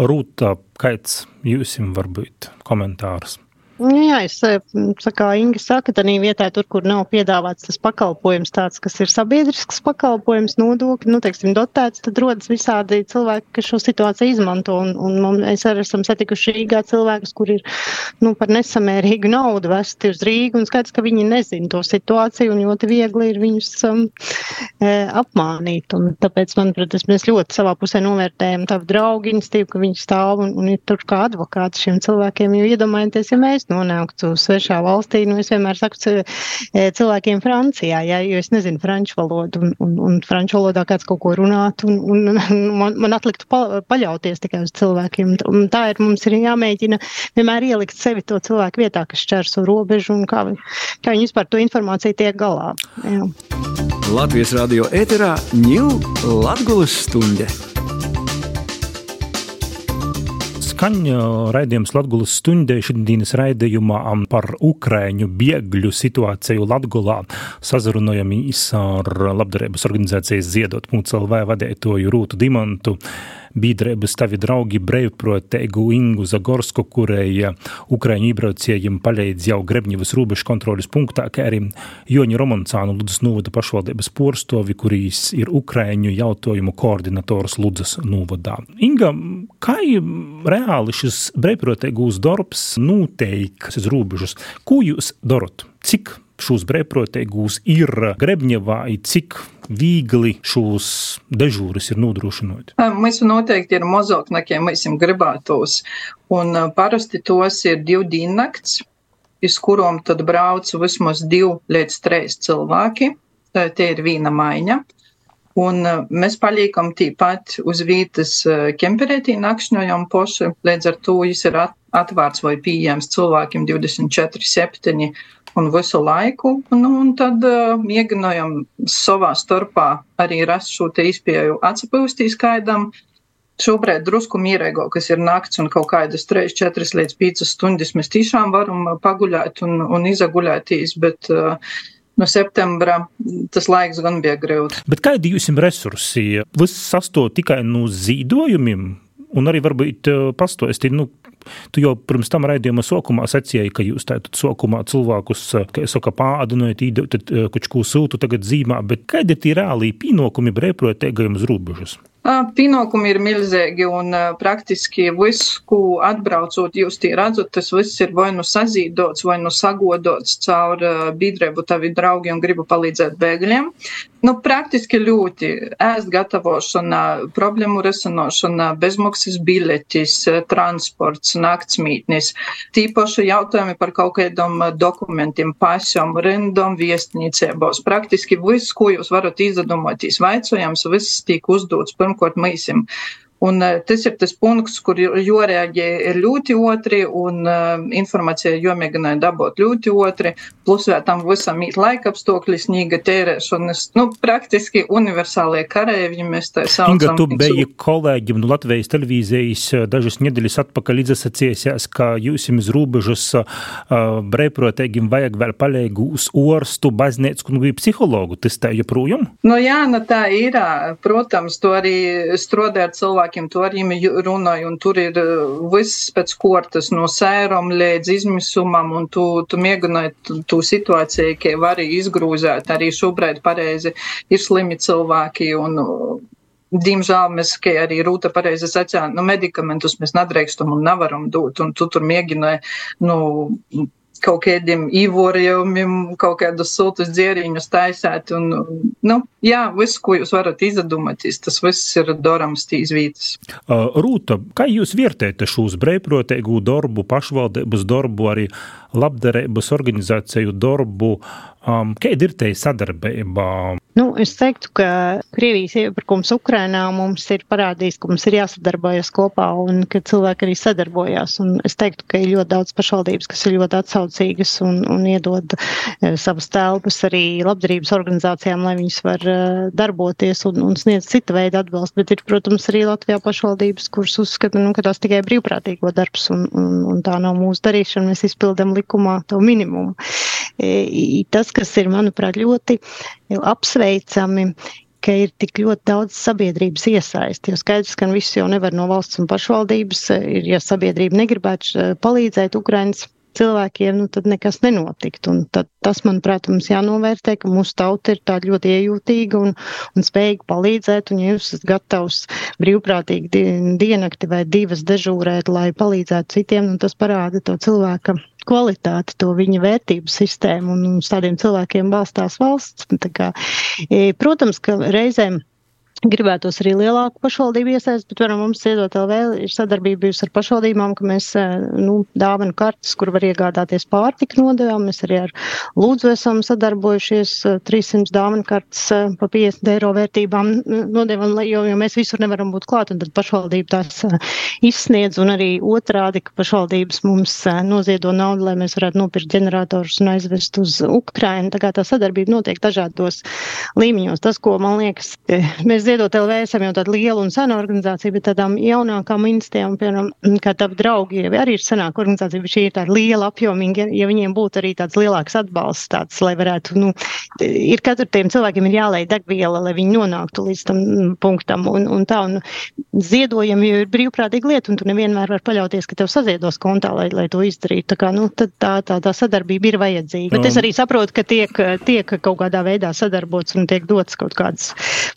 S5: Rūta, kāds jums var būt komentārs?
S8: Nu jā, es saku, Inga saka, tā vietā, tur, kur nav piedāvāts tas pakalpojums, tāds, kas ir sabiedrisks pakalpojums, nodokļi, nu, teiksim, dotēts, tad rodas visādi cilvēki, kas šo situāciju izmanto. Un, un mēs arī esam satikuši Rīgā cilvēkus, kur ir, nu, par nesamērīgu naudu vesti uz Rīgu, un skaidrs, ka viņi nezina to situāciju, un ļoti viegli ir viņus um, e, apmānīt. Un tāpēc, manuprāt, mēs ļoti savā pusē novērtējam tavu draugu institīvu, ka viņi stāv un, un ir tur kā advokāti šiem cilvēkiem, jo iedomājieties, ja mēs nonāktu svešā valstī, nu, es vienmēr saku e, cilvēkiem Francijā, ja, jo es nezinu franču valodu, un, un, un franču valodā kāds kaut ko runāt, un, un man, man atliktu pa, paļauties tikai uz cilvēkiem. Un tā ir, mums ir jāmēģina vienmēr ielikt sevi to cilvēku vietā, kas šķērso robežu, un kā, kā viņi vispār to informāciju tiek galā. Jā.
S1: Latvijas radio ēterā ņūl Latgulas stunde.
S5: Skan raidījums Latvijas stundē šodienas raidījumā par Ukraiņu biegļu situāciju Latgulā. Sazrunojamies ar labdarības organizācijas ziedot.lv vadētoju Rūtu Dimantu biedrības tavi draugi brīvprātīgu Ingu Zagorsku, kurēja Ukraiņu iebraucējiem palīdz jau Grebņevas robežu kontrolas punktā, kā arī Joņa Romancānu Ludzas novada pašvaldības porstovi, kurīs ir Ukraiņu jautājumu koordinators Ludzas novadā. Inga, kā reāli šis brīvprātīgūs darbs noteikas uz robežas? Ko jūs darat? Cik šos brīvprātīgūs ir Grebņevā, cik viegli šos dežūras ir nodrošinot?
S6: Mēs noteikti ir mazāk nekā mēs gribētos. Un parasti tos ir divu diennakts, iz kurām tad brauc vismaz divi līdz trīs cilvēki. Tie ir viena maiņa. Un mēs paliekam tīpat uz vietas kemperētī nakšņojam poši, līdz ar to viņš ir atvērts vai pieejams cilvēkiem 24-7 un visu laiku. Nu, un tad uh, mēģinājām savā starpā arī rast šo izpēju atpūstīs skaidam. Šobrīd drusku mierīgākas ir nakts un kaut kādas 3, 4 līdz 5 stundas mēs tiešām varam paguļāt un, un izaguļēties, bet uh, no septembra tas laiks gan bija grūts.
S5: Bet kādi jums ir resursi? Viss sastāv tikai no zīdojumiem? Un arī varbūt pastāstīt, nu, Tu jau pirms tam raidījuma sākumā sacīji, ka jūs tātad sākumā cilvēkus, kā es saku, pāādinojat, kaut ko sūtu tagad zīmā, bet kādi ir tie reālī pienākumi brīvprātīgajiem uz robežas?
S6: Pienākumi ir milzīgi un praktiski viss, ko atbraucot, jūs tie redzat, tas viss ir vai nu sazīdots, vai nu sagodots caur biedrību tavi draugi un gribu palīdzēt bēgļiem. Nu, praktiski ļoti ēst gatavošana, problēmu risināšana, bezmaksas biļetes, transports, naktsmītnis, tīpaši jautājumi par kaut kādiem dokumentiem, pasam, rindom, viesnīcībos. Praktiski viss, ko jūs varat izdomāties, vaicojams, viss tiek uzdots pirmkārt mīsim. Un tas ir tas punkts, kur jorēģē ir ļoti otri un uh, informācija jomēģināja dabūt ļoti otri, plus vēl tam visam īt laikapstākļi, snīga tērēšanas, nu, praktiski universālie karēvi, mēs tā saucam.
S5: Inga, tu beji kolēģim no Latvijas televīzijas dažas nedēļas atpakaļ izasacīsies, ka jūs jums rūbežas uh, brēprotēgim vajag vēl palīgu uz orstu, baznīcu un psihologu. Tas tā joprojām?
S6: Nu jā, nu tā ir. Protams, to arī strādāja ar cilvēku cilvēkiem to arī runāju, un tur ir uh, viss pēc kortas, no sēram līdz izmisumam, un tu, tu mēģināji tu situāciju, ka var izgrūzēt. Arī šobrīd pareizi ir slimi cilvēki, un uh, Diemžēl mēs, kā arī Rūta pareizi sacīja, nu, medikamentus mēs nedrīkstam un nevaram dot, un tu tur mēģināji, nu, kaut kādiem īvorījumiem, kaut kādus siltus dzieriņus taisēt. Un, nu, jā, viss, ko jūs varat izdomāties, tas viss ir darams tīs vietas.
S5: Rūta, kā jūs vērtējat šos brīvprātīgu darbu, pašvaldības darbu, arī labdarības organizāciju darbu? Um, kāda ir te sadarbība?
S8: Nu, es teiktu, ka Krievijas iepirkums Ukrainā mums ir parādījis, ka mums ir jāsadarbojas kopā un ka cilvēki arī sadarbojās. Un es teiktu, ka ir ļoti daudz pašvaldības, kas ir ļoti atsaucīgas un, un iedod e, savas telpas arī labdarības organizācijām, lai viņas var e, darboties un, un sniedz cita veida atbalstu. Bet ir, protams, arī Latvijā pašvaldības, kuras uzskata, nu, ka tās tikai brīvprātīgo darbs un, un, un tā nav mūsu darīšana. Mēs izpildam likumā to minimumu. E, tas, kas ir, manuprāt, ļoti apsveicami, ka ir tik ļoti daudz sabiedrības iesaisti. Jo skaidrs, ka viss jau nevar no valsts un pašvaldības, ir, ja sabiedrība negribētu palīdzēt Ukraiņas cilvēkiem, nu, tad nekas nenotikt. Un tad, tas, manuprāt, mums jānovērtē, ka mūsu tauta ir tāda ļoti iejūtīga un, un spējīga palīdzēt. Un, ja jūs esat gatavs brīvprātīgi diennakti vai divas dežūrēt, lai palīdzētu citiem, nu, tas parāda to cilvēka kvalitāti, to viņa vērtību sistēmu, un uz tādiem cilvēkiem balstās valsts. Kā, e, protams, ka reizēm Gribētos arī lielāku pašvaldību iesaist, bet varam mums iedot vēl ir sadarbība bijusi ar pašvaldībām, ka mēs eh, nu, dāvanu kartes, kur var iegādāties pārtika nodevām. Mēs arī ar Lūdzu esam sadarbojušies 300 eh, dāvanu kartes eh, pa 50 eiro vērtībām nodevām, jo, jo mēs visur nevaram būt klāt, un tad pašvaldība tās izsniedz, un arī otrādi, ka pašvaldības mums noziedo naudu, lai mēs varētu nopirkt ģeneratorus un aizvest uz Ukrainu. Tā kā tā sadarbība notiek dažādos līmeņos. Tas, ko man liekas, mēs ziedot LV esam jau tāda liela un sena organizācija, bet tādām jaunākām institūcijām, piemēram, kā tavi draugi, arī ir senāka organizācija, bet šī ir tāda liela apjomīga, ja viņiem būtu arī tāds lielāks atbalsts, tāds, lai varētu, nu, ir katru tiem cilvēkiem ir jālai degviela, lai viņi nonāktu līdz tam punktam un, un tā, un ziedojumi jau ir brīvprātīgi lieta, un tu nevienmēr var paļauties, ka tev saziedos kontā, lai, lai to izdarītu. Tā kā, nu, tad tā, tā, tā sadarbība ir vajadzīga. Bet es arī saprotu, ka tiek, tiek kaut kādā veidā sadarbots un tiek dots kaut kādas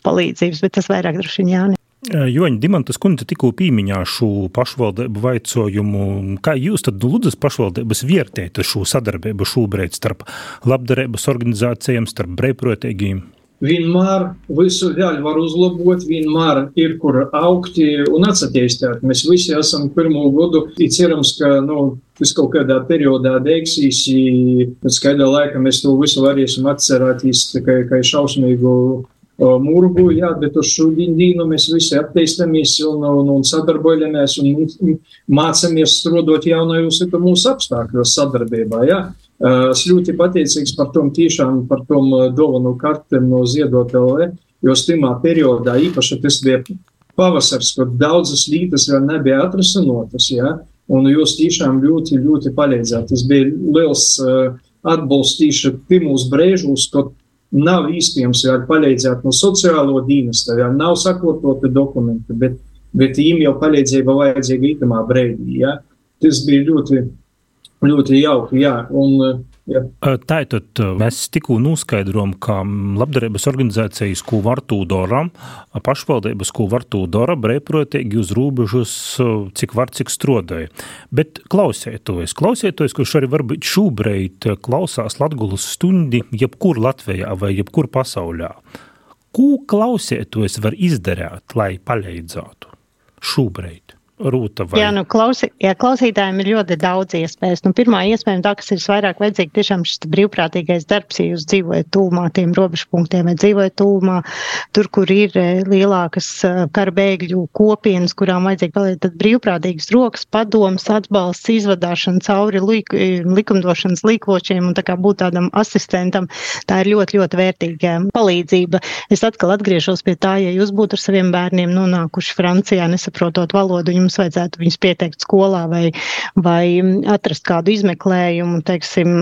S8: palīdzības, bet tas vairāk droši vien jāne.
S5: Joņa Dimantas kundze tikko pīmiņā šo pašvaldību vaicojumu. Kā jūs tad Ludzas pašvaldības vērtējat šo sadarbību šobrīd starp labdarības organizācijām, starp brīvprātīgiem?
S7: Vienmēr visu vēl var uzlabot, vienmēr ir kur augt un atsatīstīt. Mēs visi esam pirmo gadu, un cerams, ka nu, tas kaut kādā periodā beigsies, pēc kāda laika mēs to visu varēsim atcerēties tikai kā šausmīgu murgu, jā, bet uz šodien dienu mēs visi attīstamies un, un, un sadarbojamies un mācamies strādāt jaunajos mūsu apstākļos sadarbībā. Jā. Es ļoti pateicīgs par tom tiešām, par tom dovanu kartēm no Ziedot LV, jo stimā periodā īpaši tas bija pavasars, kad daudzas lietas vēl nebija atrasinotas, jā, un jūs tiešām ļoti, ļoti palīdzāt. Tas bija liels uh, atbalsts tieši pirmos brēžos, kad nav iespējams vēl palīdzēt no sociālo dienesta, vēl nav sakototi dokumenti, bet, bet viņiem jau palīdzība vajadzīga itamā brīdī. Ja? Tas bija ļoti, ļoti jauki. Jā. Un, Jā.
S5: Tātad mēs tikko noskaidrojam, ka labdarības organizācijas, ko var to dara, pašvaldības, ko var to dara, brīvprātīgi uz robežas, cik var, cik strodēja. Bet klausieties, klausieties, kurš arī varbūt šobrīd klausās Latgulas stundi, jebkur Latvijā vai jebkur pasaulē. Ko klausieties var izdarīt, lai palīdzētu šobrīd? Rūta vai?
S8: Jā, nu klausi, jā, klausītājiem ir ļoti daudz iespējas. Nu, pirmā iespēja, tā, kas ir vairāk vajadzīga, tiešām šis brīvprātīgais darbs, ja jūs dzīvojat tūmā tiem robežpunktiem, vai dzīvojat tūmā tur, kur ir eh, lielākas eh, karbēgļu kopienas, kurām vajadzīga palīdzība, tad brīvprātīgas rokas, padoms, atbalsts, izvadāšana cauri lik, likumdošanas līkločiem un tā kā būt tādam asistentam, tā ir ļoti, ļoti vērtīga palīdzība. Es atkal atgriežos pie tā, ja jūs būtu ar saviem bērniem nonākuši Francijā, nesaprotot valodu, jums vajadzētu viņus pieteikt skolā vai, vai atrast kādu izmeklējumu, teiksim,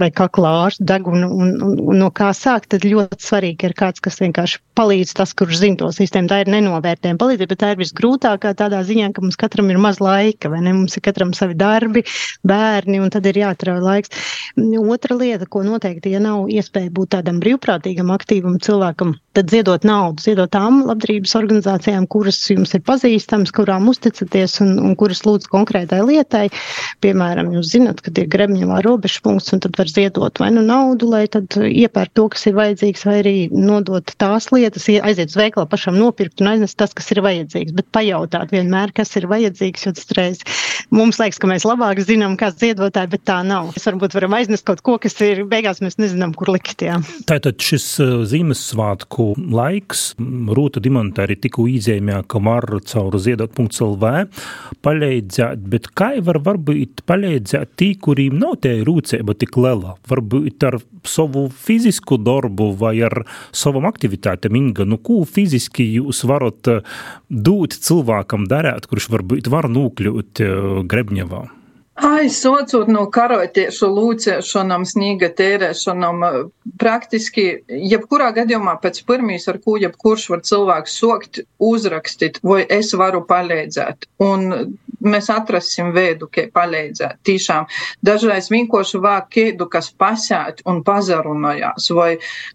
S8: vai kaklā ārstu degunu un, un, un no kā sākt, tad ļoti svarīgi ir kāds, kas vienkārši palīdz tas, kurš zina to sistēmu. Tā ir nenovērtējama palīdzība, bet tā ir visgrūtākā tādā ziņā, ka mums katram ir maz laika, vai ne? Mums ir katram savi darbi, bērni, un tad ir jāatrauj laiks. Otra lieta, ko noteikti, ja nav iespēja būt tādam brīvprātīgam, aktīvam cilvēkam, tad ziedot naudu, ziedot tām labdarības organizācijām, kuras jums ir pazīstamas, kurām uzticaties un, un kuras lūdz konkrētai lietai. Piemēram, jūs zinat, kad ir Gremņevā robežu punkts, un tad var ziedot vai nu naudu, lai tad iepērk to, kas ir vajadzīgs, vai arī nodot tās lietas, aiziet uz veikalu pašam nopirkt un aiznest tas, kas ir vajadzīgs, bet pajautāt vienmēr, kas ir vajadzīgs, jo tas reiz mums liekas, ka mēs labāk zinām, kas ziedotāji, bet tā nav. Mēs varbūt varam aiznest kaut ko, kas ir beigās mēs nezinām, kur likt. Jā.
S5: Tātad šis uh, Ziemassvētku laiku laiks. Rūta Dimanta arī tikko izēmē, ka var caur ziedot.lv palīdzēt, bet kā var varbūt palīdzēt tī, kuriem nav tie rūcība tik liela? Varbūt ar savu fizisku darbu vai ar savam aktivitātēm, Inga, nu ko fiziski jūs varat dot cilvēkam darēt, kurš varbūt var nokļūt eh, Grebņevā?
S6: Aizsocot no karotiešu lūcēšanām, sniega tērēšanām, praktiski jebkurā gadījumā pēc pirmīs, ar ko jebkurš var cilvēks sokt, uzrakstīt, vai es varu palīdzēt. Un mēs atrasim veidu, kā palīdzēt. Tiešām dažreiz vienkārši vāk kēdu, kas pasēt un pazarunājās, vai,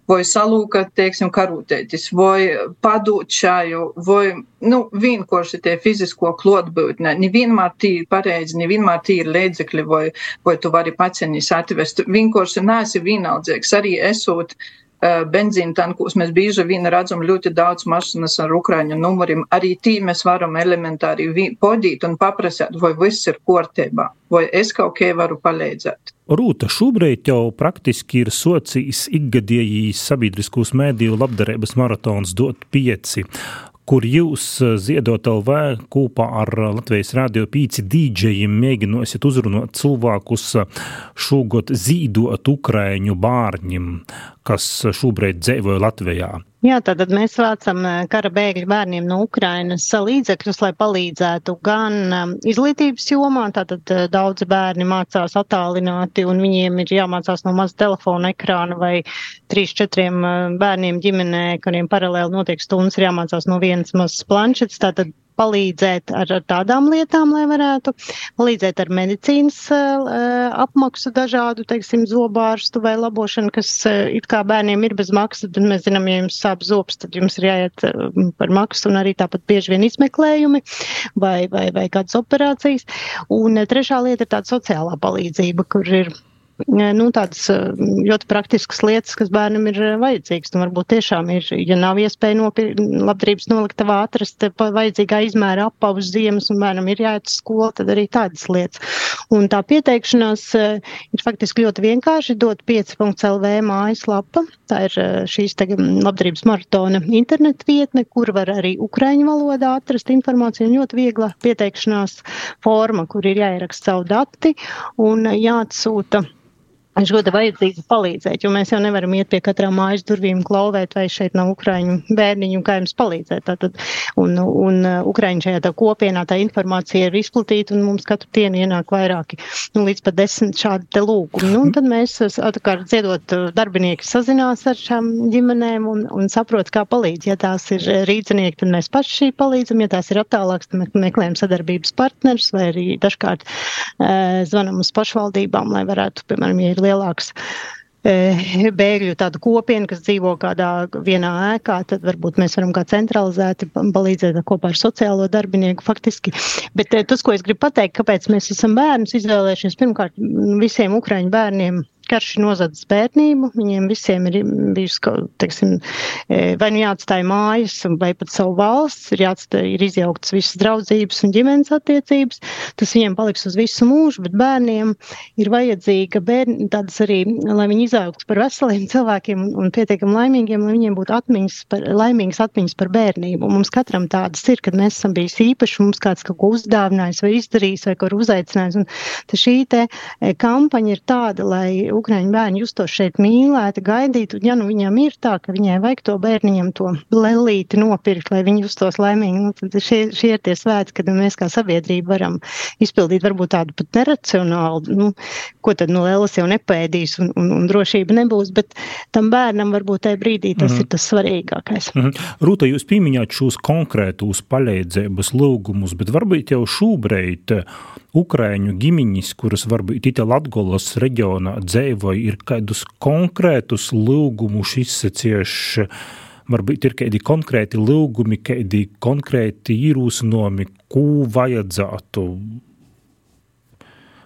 S6: vai salūkat, teiksim, karotētis, vai padūt šāju, vai, nu, vienkārši tie fizisko klotbūtne. Nevienmēr tī ir pareizi, nevienmēr tī ir līdzekļi, vai, vai tu vari pacienīs atvest. Vienkārši neesi vienaldzīgs. Arī esot benzīna tankos, mēs bieži vien redzam ļoti daudz mašīnas ar ukraiņu numuriem. Arī tī mēs varam elementāri podīt un paprasāt, vai viss ir kārtībā, vai es kaut kā varu palīdzēt.
S5: Rūta šobrīd jau praktiski ir socijas ikgadējīs sabiedriskos mēdīju labdarības maratons dot pieci kur jūs eh, ziedot LV kopā ar eh, Latvijas Rādio 5 dīdžejiem mēģinosiet uzrunāt cilvēkus eh, šogad zīdot Ukraiņu bārņiem, kas šobrīd dzīvoja Latvijā.
S8: Jā, tātad mēs vācam kara bēgļu bērniem no Ukrainas līdzekļus, lai palīdzētu gan um, izglītības jomā, tātad daudzi bērni mācās attālināti un viņiem ir jāmācās no maza telefona ekrāna vai trīs, četriem bērniem ģimenē, kuriem paralēli notiek stundas, ir jāmācās no vienas mazas planšetes. Tātad palīdzēt ar, ar tādām lietām, lai varētu palīdzēt ar medicīnas uh, apmaksu dažādu, teiksim, zobārstu vai labošanu, kas uh, it kā bērniem ir bez maksas, tad mēs zinām, ja jums sāp zobs, tad jums ir jāiet par maksu un arī tāpat bieži vien izmeklējumi vai, vai, vai kādas operācijas. Un trešā lieta ir tāda sociālā palīdzība, kur ir nu, tādas ļoti praktiskas lietas, kas bērnam ir vajadzīgas. Un varbūt tiešām ir, ja nav iespēja nopir, labdarības noliktavā atrast vajadzīgā izmēra apavus ziemas un bērnam ir jāiet uz skolu, tad arī tādas lietas. Un tā pieteikšanās ir faktiski ļoti vienkārši dot 5.lv mājaslapa. Tā ir šīs te labdarības maratona internet vietne, kur var arī ukraiņu valodā atrast informāciju un ļoti viegla pieteikšanās forma, kur ir jāieraksta savu dati un jāatsūta Viņš ļoti vajadzīgs palīdzēt, jo mēs jau nevaram iet pie katrām mājas durvīm klauvēt, vai šeit nav ukraiņu bērniņu, kā jums palīdzēt. Tātad, un, un uh, ukraiņu šajā tā kopienā tā informācija ir izplatīta, un mums katru dienu ienāk vairāki, nu, līdz pat desmit šādi te lūgumi. Nu, un tad mēs, atkārt dziedot, uh, darbinieki sazinās ar šām ģimenēm un, un saprot, kā palīdz. Ja tās ir rīdzinieki, tad mēs paši palīdzam, ja tās ir attālākas, tad mēs meklējam sadarbības partnerus, vai arī dažkārt e, zvanam uz pašvaldībām, lai varētu, piemēram, ja ir lielāks e, bēgļu tādu kopienu, kas dzīvo kādā vienā ēkā, tad varbūt mēs varam kā centralizēti palīdzēt kopā ar sociālo darbinieku faktiski. Bet e, tas, ko es gribu pateikt, kāpēc mēs esam bērnus izvēlējušies, pirmkārt, visiem ukraiņu bērniem karš ir nozadzis bērnību, viņiem visiem ir bijusi, teiksim, e, vai nu jāatstāja mājas, vai pat savu valsts, ir jāatstāja, ir izjauktas visas draudzības un ģimenes attiecības, tas viņiem paliks uz visu mūžu, bet bērniem ir vajadzīga bērni, tādas arī, lai viņi izaugtu par veseliem cilvēkiem un, un pietiekam laimīgiem, lai viņiem būtu atmiņas par, laimīgas atmiņas par bērnību. Un mums katram tādas ir, kad mēs esam bijis īpaši, mums kāds kaut ko uzdāvinājis vai izdarījis vai kur uzaicinājis. Un šī te e, kampaņa ir tāda, lai Ukraiņu bērni justos šeit mīlēti, gaidītu, ja nu viņam ir tā, ka viņai vajag to bērniņam to lelīti nopirkt, lai viņi justos laimīgi, nu, tad šie, šie ir tie svēti, kad mēs kā sabiedrība varam izpildīt varbūt tādu pat neracionālu, nu, ko tad nu lelas jau nepēdīs un, un, un drošība nebūs, bet tam bērnam varbūt tajā brīdī tas mm -hmm. ir tas svarīgākais.
S5: Mm -hmm. Rūta, jūs pieminējāt šos konkrētus palīdzības lūgumus, bet varbūt jau šobrīd Ukraiņu ģimeņas, kuras varbūt itā Latgolas reģionā dzīvoja, ir kādus konkrētus lūgumus izsacieši, varbūt ir kādi konkrēti lūgumi, kādi konkrēti īrūsinomi, ko vajadzētu.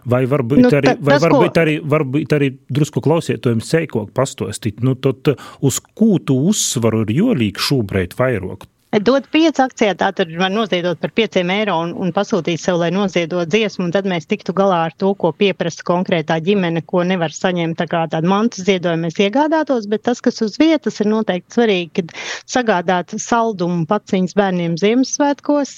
S5: Vai varbūt nu, arī, vai tas, varbūt, ko... arī, varbūt arī drusku klausietojiem seikok pastostīt, nu tad uz kū tu uzsvaru ir jolīgi šobrīd vairāk?
S8: Dot pieci akcijā, tā tad var noziedot par pieciem eiro un, un pasūtīt sev, lai noziedot dziesmu, un tad mēs tiktu galā ar to, ko pieprasa konkrētā ģimene, ko nevar saņemt tā kā tādu mantas ziedojumu mēs iegādātos, bet tas, kas uz vietas ir noteikti svarīgi, kad sagādāt saldumu paciņas bērniem Ziemassvētkos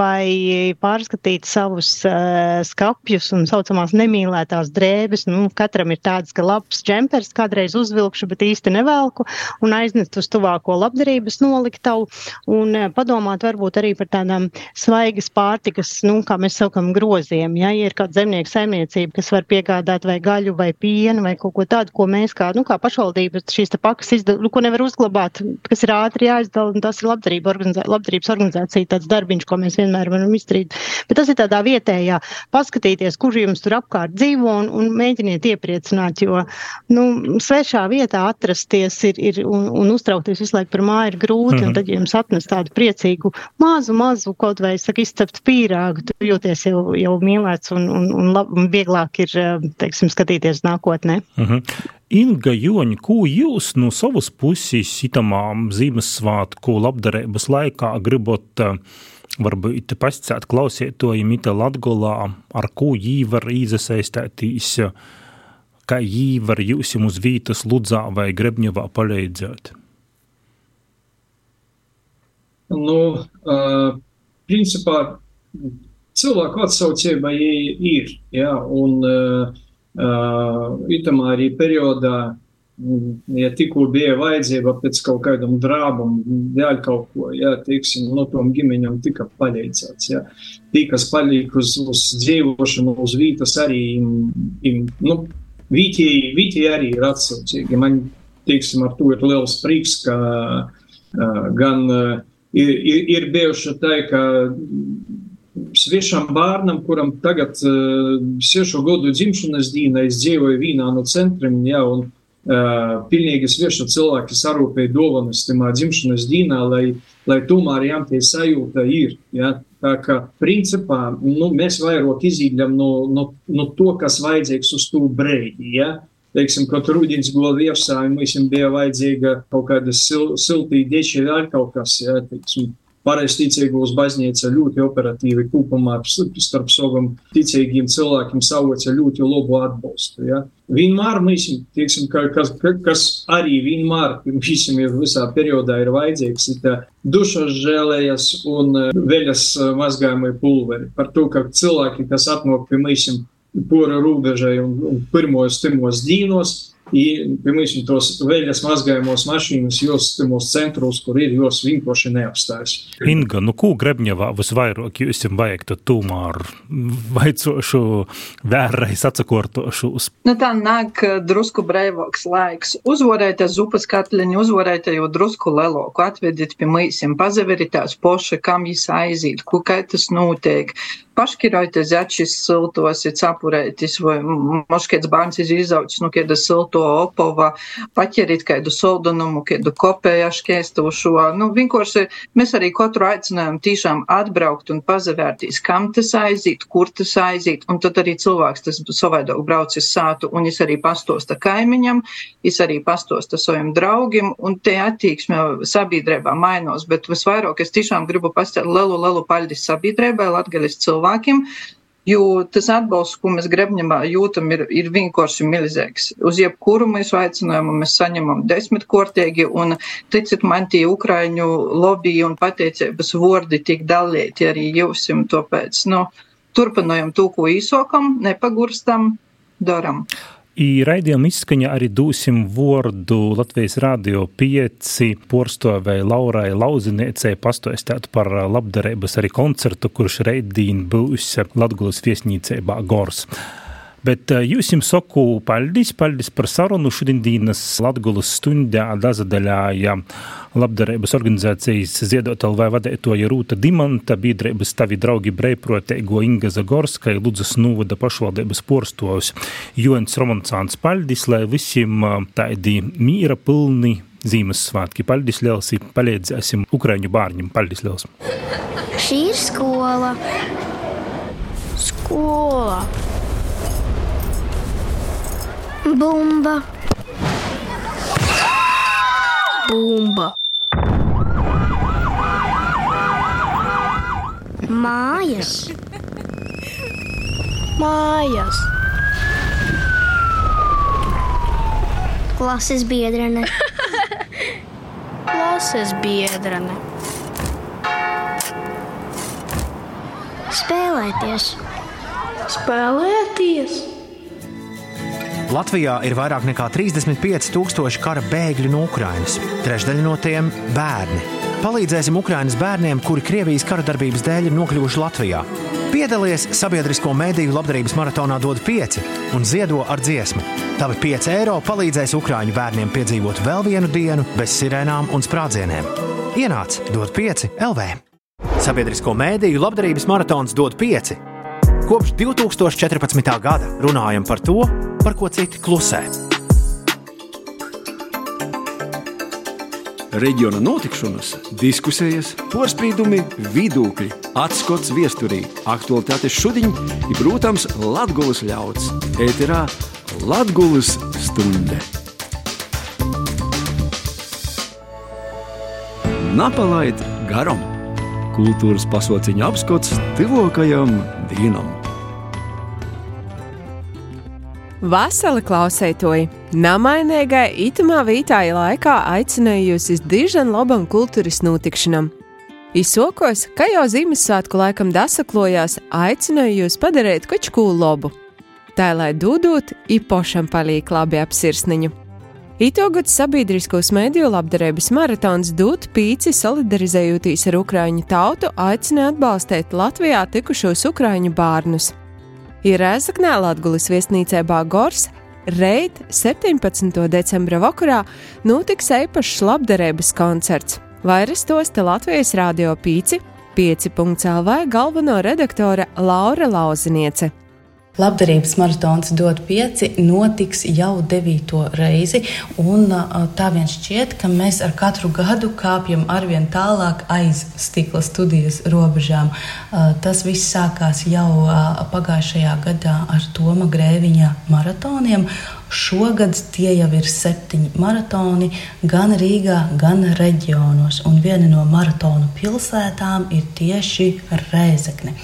S8: vai pārskatīt savus uh, skapjus un saucamās nemīlētās drēbes. Nu, katram ir tāds, ka labs džempers kādreiz uzvilkšu, bet īsti nevelku un aiznest uz tuvāko labdarības noliktavu un eh, padomāt varbūt arī par tādām svaigas pārtikas, nu, kā mēs saukam, groziem. Ja, ir kāda zemnieka saimniecība, kas var piegādāt vai gaļu vai pienu vai kaut ko tādu, ko mēs kā, nu, kā pašvaldības šīs pakas izdala, nu, ko nevar uzglabāt, kas ir ātri jāizdala, un tas ir labdarība organizā, labdarības organizācija, tāds darbiņš, ko mēs vienmēr varam izdarīt. Bet tas ir tādā vietējā, paskatīties, kur jums tur apkārt dzīvo un, un mēģiniet iepriecināt, jo, nu, svešā vietā atrasties ir, ir un, un uztraukties visu laiku par māju ir grūti, mm -hmm. un tad, ja jums atnes tādu priecīgu mazu, mazu kaut vai, saka, izcept pīrāgu, tu jūties jau, jau mīlēts un, un, un, lab, un vieglāk ir, teiksim, skatīties nākotnē.
S5: Uh mhm. -huh. Inga Joņa, ko jūs no savas puses itamām Ziemassvētku labdarības laikā gribat varbūt pasicēt klausietojiem ita Latgolā, ar ko jī var īzasaistētīs, kā jī var jūs uz vītas Ludzā vai Grebņevā palīdzēt?
S7: Nu, uh, principā cilvēku atsaucība ir. Ja, un uh, itamā arī periodā Ja tikko bija vajadzība pēc kaut kādam drābam, dēļ kaut ko, ja, teiksim, no tom ģimeņam tika palīdzēts, ja. Tī, kas palīk uz, uz dzīvošanu, uz vītas arī, im, nu, vītieji, vītieji arī ir atsaucīgi. Man, teiksim, ar to ir liels prieks, ka uh, gan uh, ir, ir, ir bijuši tā, ka sviešam bērnam, kuram tagad uh, sešu gadu dzimšanas diena, es dzīvoju vienā no centriem, ja, un uh, pilnīgi svieša cilvēki sarūpēja dovanas tamā dzimšanas dienā, lai, lai tomēr jām tie sajūta ir. Ja. Tā kā principā nu, mēs vairāk izīdam no, no, no to, kas vajadzīgs uz to brīdi. Ja. Teiksim, kaut rudens gola virsā, mums bija vajadzīga kaut kāda sil, siltī dieči vai kaut kas, ja, teiksim, Pareizticīgos baznīca ļoti operatīvi kopumā starp saviem ticīgiem cilvēkiem savoca ļoti labu atbalstu. Ja. Vienmēr mēs, tieksim, ka, kas, kas arī vienmēr visam ir visā periodā ir vajadzīgs, ir dušas žēlējas un e, veļas e, mazgājumai pulveri. Par to, ka cilvēki, kas atnāk pie mēs pora robežai un, un pirmos timos dīnos, I, piemēram, tos veļas mazgājumos mašīnas, jos temos centros, kur ir, jos vienkārši neapstājas.
S5: Inga, nu ko Grebņevā visvairāk jūs jums vajag tad tomēr vaicošu vērreiz atsakortošos?
S6: Nu tā nāk drusku breivoks laiks. Uzvarēta zupas katliņu, uzvarēta jau drusku leloku, atvediet pie mīsim, pazaveritās poša, kam jis aiziet, ko kā tas notiek paškirojoties začis siltos, ir sapurētis, vai moškēts bērns ir izaucis nu, kāda silto opova, paķerit kādu soldunumu, kādu kopēju šķēstošo. Nu, vienkārši mēs arī katru aicinājām tiešām atbraukt un pazavērtīs, kam tas aiziet, kur tas aiziet, un tad arī cilvēks tas savādāk braucis sātu, un es arī pastosta kaimiņam, es arī pastosta saviem draugiem, un te attieksme sabiedrībā mainos, bet visvairāk es tiešām gribu pastāt lielu, lielu paļģis sabiedrībai, latgaļas cilvēkiem cilvēkiem. Jo tas atbalsts, ko mēs grebņamā jūtam, ir, ir vienkārši milzīgs. Uz jebkuru mēs aicinājumu mēs saņemam desmitkortīgi, un ticiet man, tie Ukraiņu lobby un pateicības vārdi tik dalīti arī jūsim, tāpēc, nu, turpinājam to, ko īsokam, nepagurstam, daram.
S5: I raidījuma izskaņa arī dūsim vārdu Latvijas Rādio 5 porstovēja Laurai Lauziniecei pastoistētu par labdarības arī koncertu, kurš reidīn būs Latgulas viesnīcībā Gors. Bet eh, jūs jums saku paldies, paldies par sarunu šodienas Latgulas stundā dazadaļāja labdarības organizācijas Ziedot LV vadētoja Rūta Dimanta, biedrības tavi draugi breiproteigo Inga Zagorska, Ludzas Nūvada pašvaldības porstovs Joens Romansāns paldies, lai visiem eh, tādi mīra pilni Ziemassvētki. Paldies liels, palīdzēsim Ukraiņu bārņiem. Paldies liels!
S4: Šī ir skola. Skola. Bumba. Bumba. Mājas. Mājas. Klases biedrene. Klases biedrene. Spēlēties. Spēlēties.
S3: Latvijā ir vairāk nekā 35,000 kara bēgļu no Ukrainas. Trešdaļa no tiem - bērni. Palīdzēsim Ukraiņas bērniem, kuri Krievijas kara darbības dēļ ir nokļuvuši Latvijā. Piedalies sabiedrisko mēdīju labdarības maratonā DOT 5 un ziedo ar dziesmu. Tavi 5 eiro palīdzēs Ukrāņu bērniem piedzīvot vēl vienu dienu bez sirēnām un sprādzieniem. Ienāc DOT 5 LV. Sabiedrisko mēdīju labdarības maratons DOT 5. Kopš 2014. gada runājam par to, par ko citi klusē.
S1: Reģiona notikšanas, diskusijas, porcelāna, vidūkļi, atskats viesturī, aktualitātes šodien ir, protams, Latvijas ļauds. Ēterā Latvijas stunde. Napalaid garam! Kultūras pasauciņa apskats tuvākajam dienam!
S9: Vasali klausētoji! Namainīgai itamā vītāja laikā aicināju jūs uz dižan labam kultūras notikšanam. Izsokos, ka jau Ziemassvētku laikam dasaklojās, aicināju jūs padarīt kočku labu. Tā lai dūdot, īpašam palīk labi ap sirsniņu. Itogad sabiedriskos mediju labdarības maratons dūt pīci solidarizējoties ar Ukraiņu tautu, aicina atbalstīt Latvijā tikušos Ukraiņu bērnus. Ir Rēzaknē Latgulis viesnīcē Bāgors, reit 17. decembra vakarā notiks īpašs labdarības koncerts. Vairs tos te Latvijas Rādio Pīci 5.CLV galveno redaktore Laura Lauziniece.
S10: Labdarības maratons dod pieci, notiks jau devīto reizi. Un, tā vien šķiet, ka mēs ar katru gadu kāpjam arvien tālāk aiz stikla studijas robežām. Tas viss sākās jau pagājušajā gadā ar Toma Grēviņa maratoniem. Šogad tie jau ir septiņi maratoni gan Rīgā, gan reģionos. Un viena no maratonu pilsētām ir tieši Rēzekne.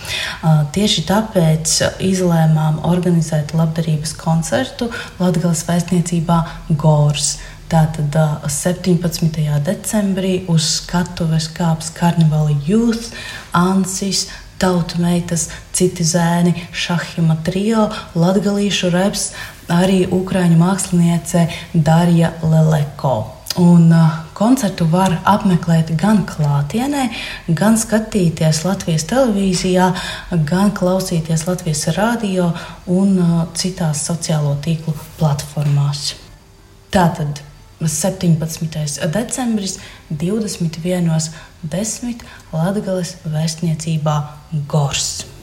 S10: Tieši tāpēc izlēmām organizēt labdarības koncertu Latvijas vēstniecībā Gors. Tātad 17. decembrī uz skatuves kāps Karnevāla Youth, Ansis, tautu meitas, citi zēni, šahima trio, latgalīšu reps, arī ukraiņu māksliniece Darija Leleko. Un, uh, koncertu var apmeklēt gan klātienē, gan skatīties Latvijas televīzijā, gan klausīties Latvijas radio un uh, citās sociālo tīklu platformās. Tātad 17. decembris 21.10. Latvijas vēstniecībā Gors.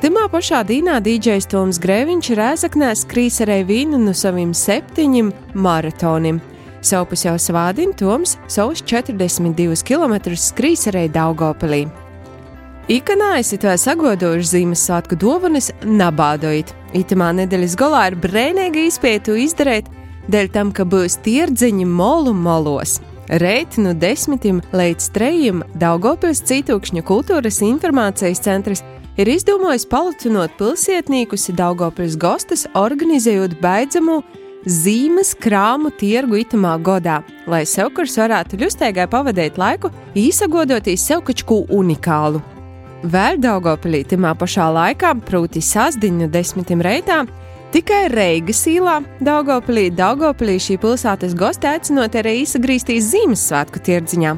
S9: Timā pašā dīnā DJs Toms Grēviņš rēzaknē skrīs arī vīnu no saviem septiņiem maratoniem. Saupus jau svādina Toms savus 42 km skrīs arī Daugopilī. Ikanā esi to sagodojuši Ziemassvētku dāvanas nabādojot. Itamā nedēļas galā ir brēnīgi izpētu izdarīt, dēļ tam, ka būs tirdziņi molu molos. Reit no desmitiem līdz trejiem Daugopils Citūkšņu kultūras informācijas centrs ir izdomājis palucinot pilsētniekus Daugopils gostas, organizējot beidzamu zīmes krāmu tirgu itamā godā, lai sevkurs varētu ļustēgai pavadīt laiku, īsagodotīs sev kačku unikālu. Vēl Daugopilī timā pašā laikā, proti sasdiņu desmitim reitām, Tikai Reigas īlā, Daugopilī, Daugopilī šī pilsētas gosti aicinot arī īsagrīstīs Ziemassvētku tirdziņā.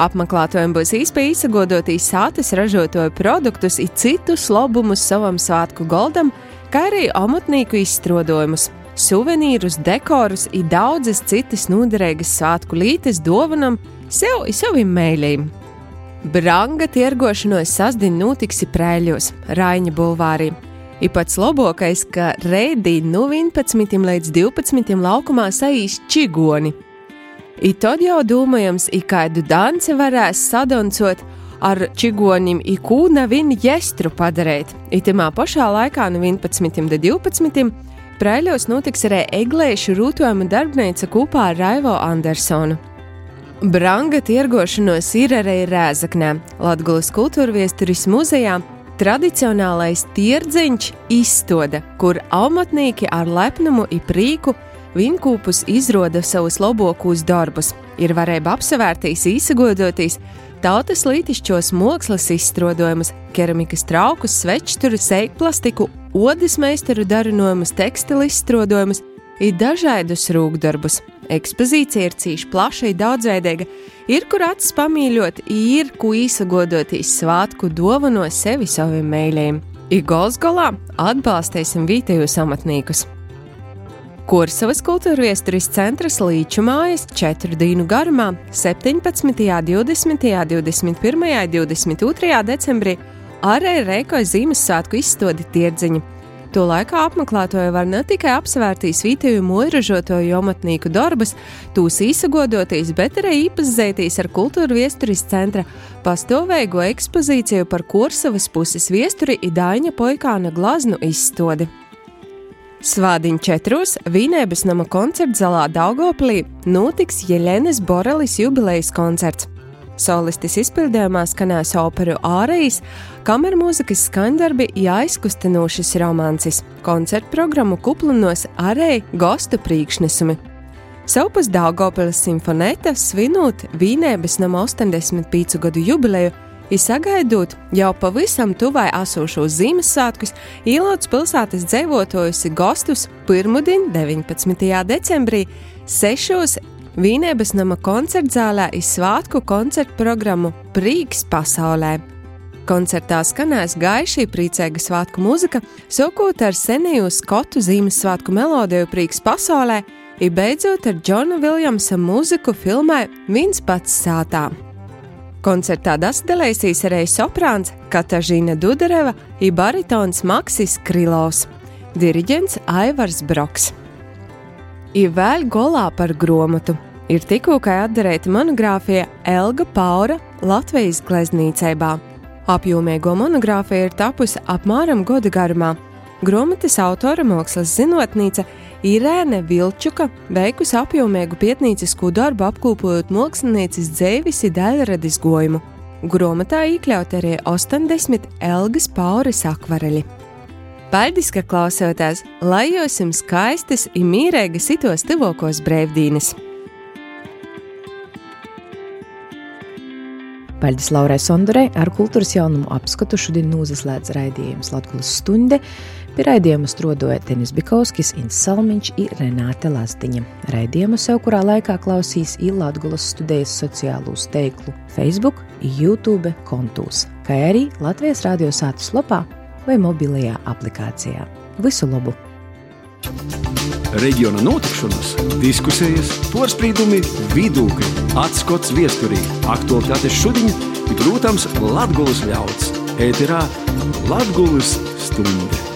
S9: Apmeklētājiem būs iespēja izsagodotīs sātes ražotoju produktus, it citus labumus savam svētku goldam, kā arī amatnieku izstrādājumus, suvenīrus, dekorus un daudzas citas noderīgas svētku lītes dāvanam sev un saviem mēļiem. Branga tirgošanos sasdien notiksi prēļos, Raņa bulvārī. Ir pats labākais, ka reidī no 11 līdz 12 laukumā saīs čigoni – I tad jau domājams, i kādu danci varēs sadoncot ar čigonim, i kūna viņa jestru padarīt. Itamā pašā laikā no 11. līdz 12. Prēļos notiks arī eglēšu rūtojuma darbnīca kopā ar Raivo Andersonu. Branga tirgošanos ir arī Rēzaknē, Latvijas kultūra viesturis muzejā. Tradicionālais tirdziņš izstoda, kur amatnieki ar lepnumu un prīku Viņkūpus izrāda savus labākos darbus, ir varēja apsevērtīs, īsagodoties, tautas lītišķos mākslas izstrādājumus, keramikas traukus, svečturu, seikplastiku, odas meistaru darinojumus, tekstilu izstrādājumus, ir dažādus rūkdarbus. Ekspozīcija ir cīši plaša, daudzveidīga, ir kur acis pamīļot, ir ko īsagodoties svātku dāvanos sevi saviem mēļiem. Igolsgolā atbalstīsim vietējos amatniekus! Kursavas kultūra viesturis centrs Līču mājas četru dienu garumā 17., 20., 21., 22. decembrī arī reikoja Ziemassvētku izstādi tirdziņu. To laikā apmeklētāji var ne tikai apsvērtīs vietēju mūžražotoju jomatnieku darbus, tūs īsagodoties, bet arī iepazīties ar kultūra viesturis centra pastāvēgo ekspozīciju par Kursavas puses viesturi Idāņa Poikāna glaznu izstādi. Svādiņa četros Vīnēbas nama koncerta zālē Daugoplī notiks Jelenes Borelis jubilejas koncerts. Solistis izpildījumā skanēs operu ārējas, kameru mūzikas skaņdarbi jāizkustinošas romancis, koncertu programmu kuplinos arī gostu priekšnesumi. Savpas Daugopilas simfonēta svinot Vīnēbas nama 85 gadu jubileju Izsagaidot jau pavisam tuvai esošos Ziemassvētkus, Īlots pilsētas dzīvotājus Gostus pirmdien, 19. decembrī, 6. Vīnēbas nama koncertzālē izsvētku koncertu programmu Prīks pasaulē. Koncertā skanēs gaiši priecīga svētku mūzika, sokot ar senēju skotu Ziemassvētku melodiju Prīks pasaulē, ir beidzot ar Džona Viljamsa mūziku filmai Viens pats sātā. Koncertā dasdelēsīs arī soprāns Katažīna Dudareva un baritons Maksis Krilovs, diriģents Aivars Broks. Ir vēl golā par grāmatu. Ir tikko atdarēta monogrāfija Elga Paura Latvijas gleznīcībā. Apjomīgo monogrāfija ir tapusi apmēram gada garumā. Grāmatas autora mākslas zinātnīca Irēne Vilčuka veikusi apjomīgu pētniecisku darbu apkopojot mākslinieces dzēvisi daļradas gojumu. Grāmatā iekļaut arī 80 Elgas Pauris akvareļi. Paldies, ka klausāties, lai jums skaistas un mīrīgas itos tuvākos brīvdienas!
S2: Paldies Laurai Sondorei ar kultūras jaunumu apskatu šodien nozaslēdz raidījums Latvijas stunde. Pie raidījuma strodoja Denis Bikovskis, Inns Salmiņš un Renāte Lazdiņa. Raidījumu sev kurā laikā klausīs Ilātgulas studējas sociālūs teiklu Facebook, YouTube kontūs, kā arī Latvijas radio sātas lapā vai mobilajā aplikācijā. Visu labu!
S1: Reģiona notikšanas, diskusijas, porcelāna, vidūkļi, atskats viesturī, aktuālitātes šodien, protams, Latvijas ļauds. Ēterā Latvijas stunde!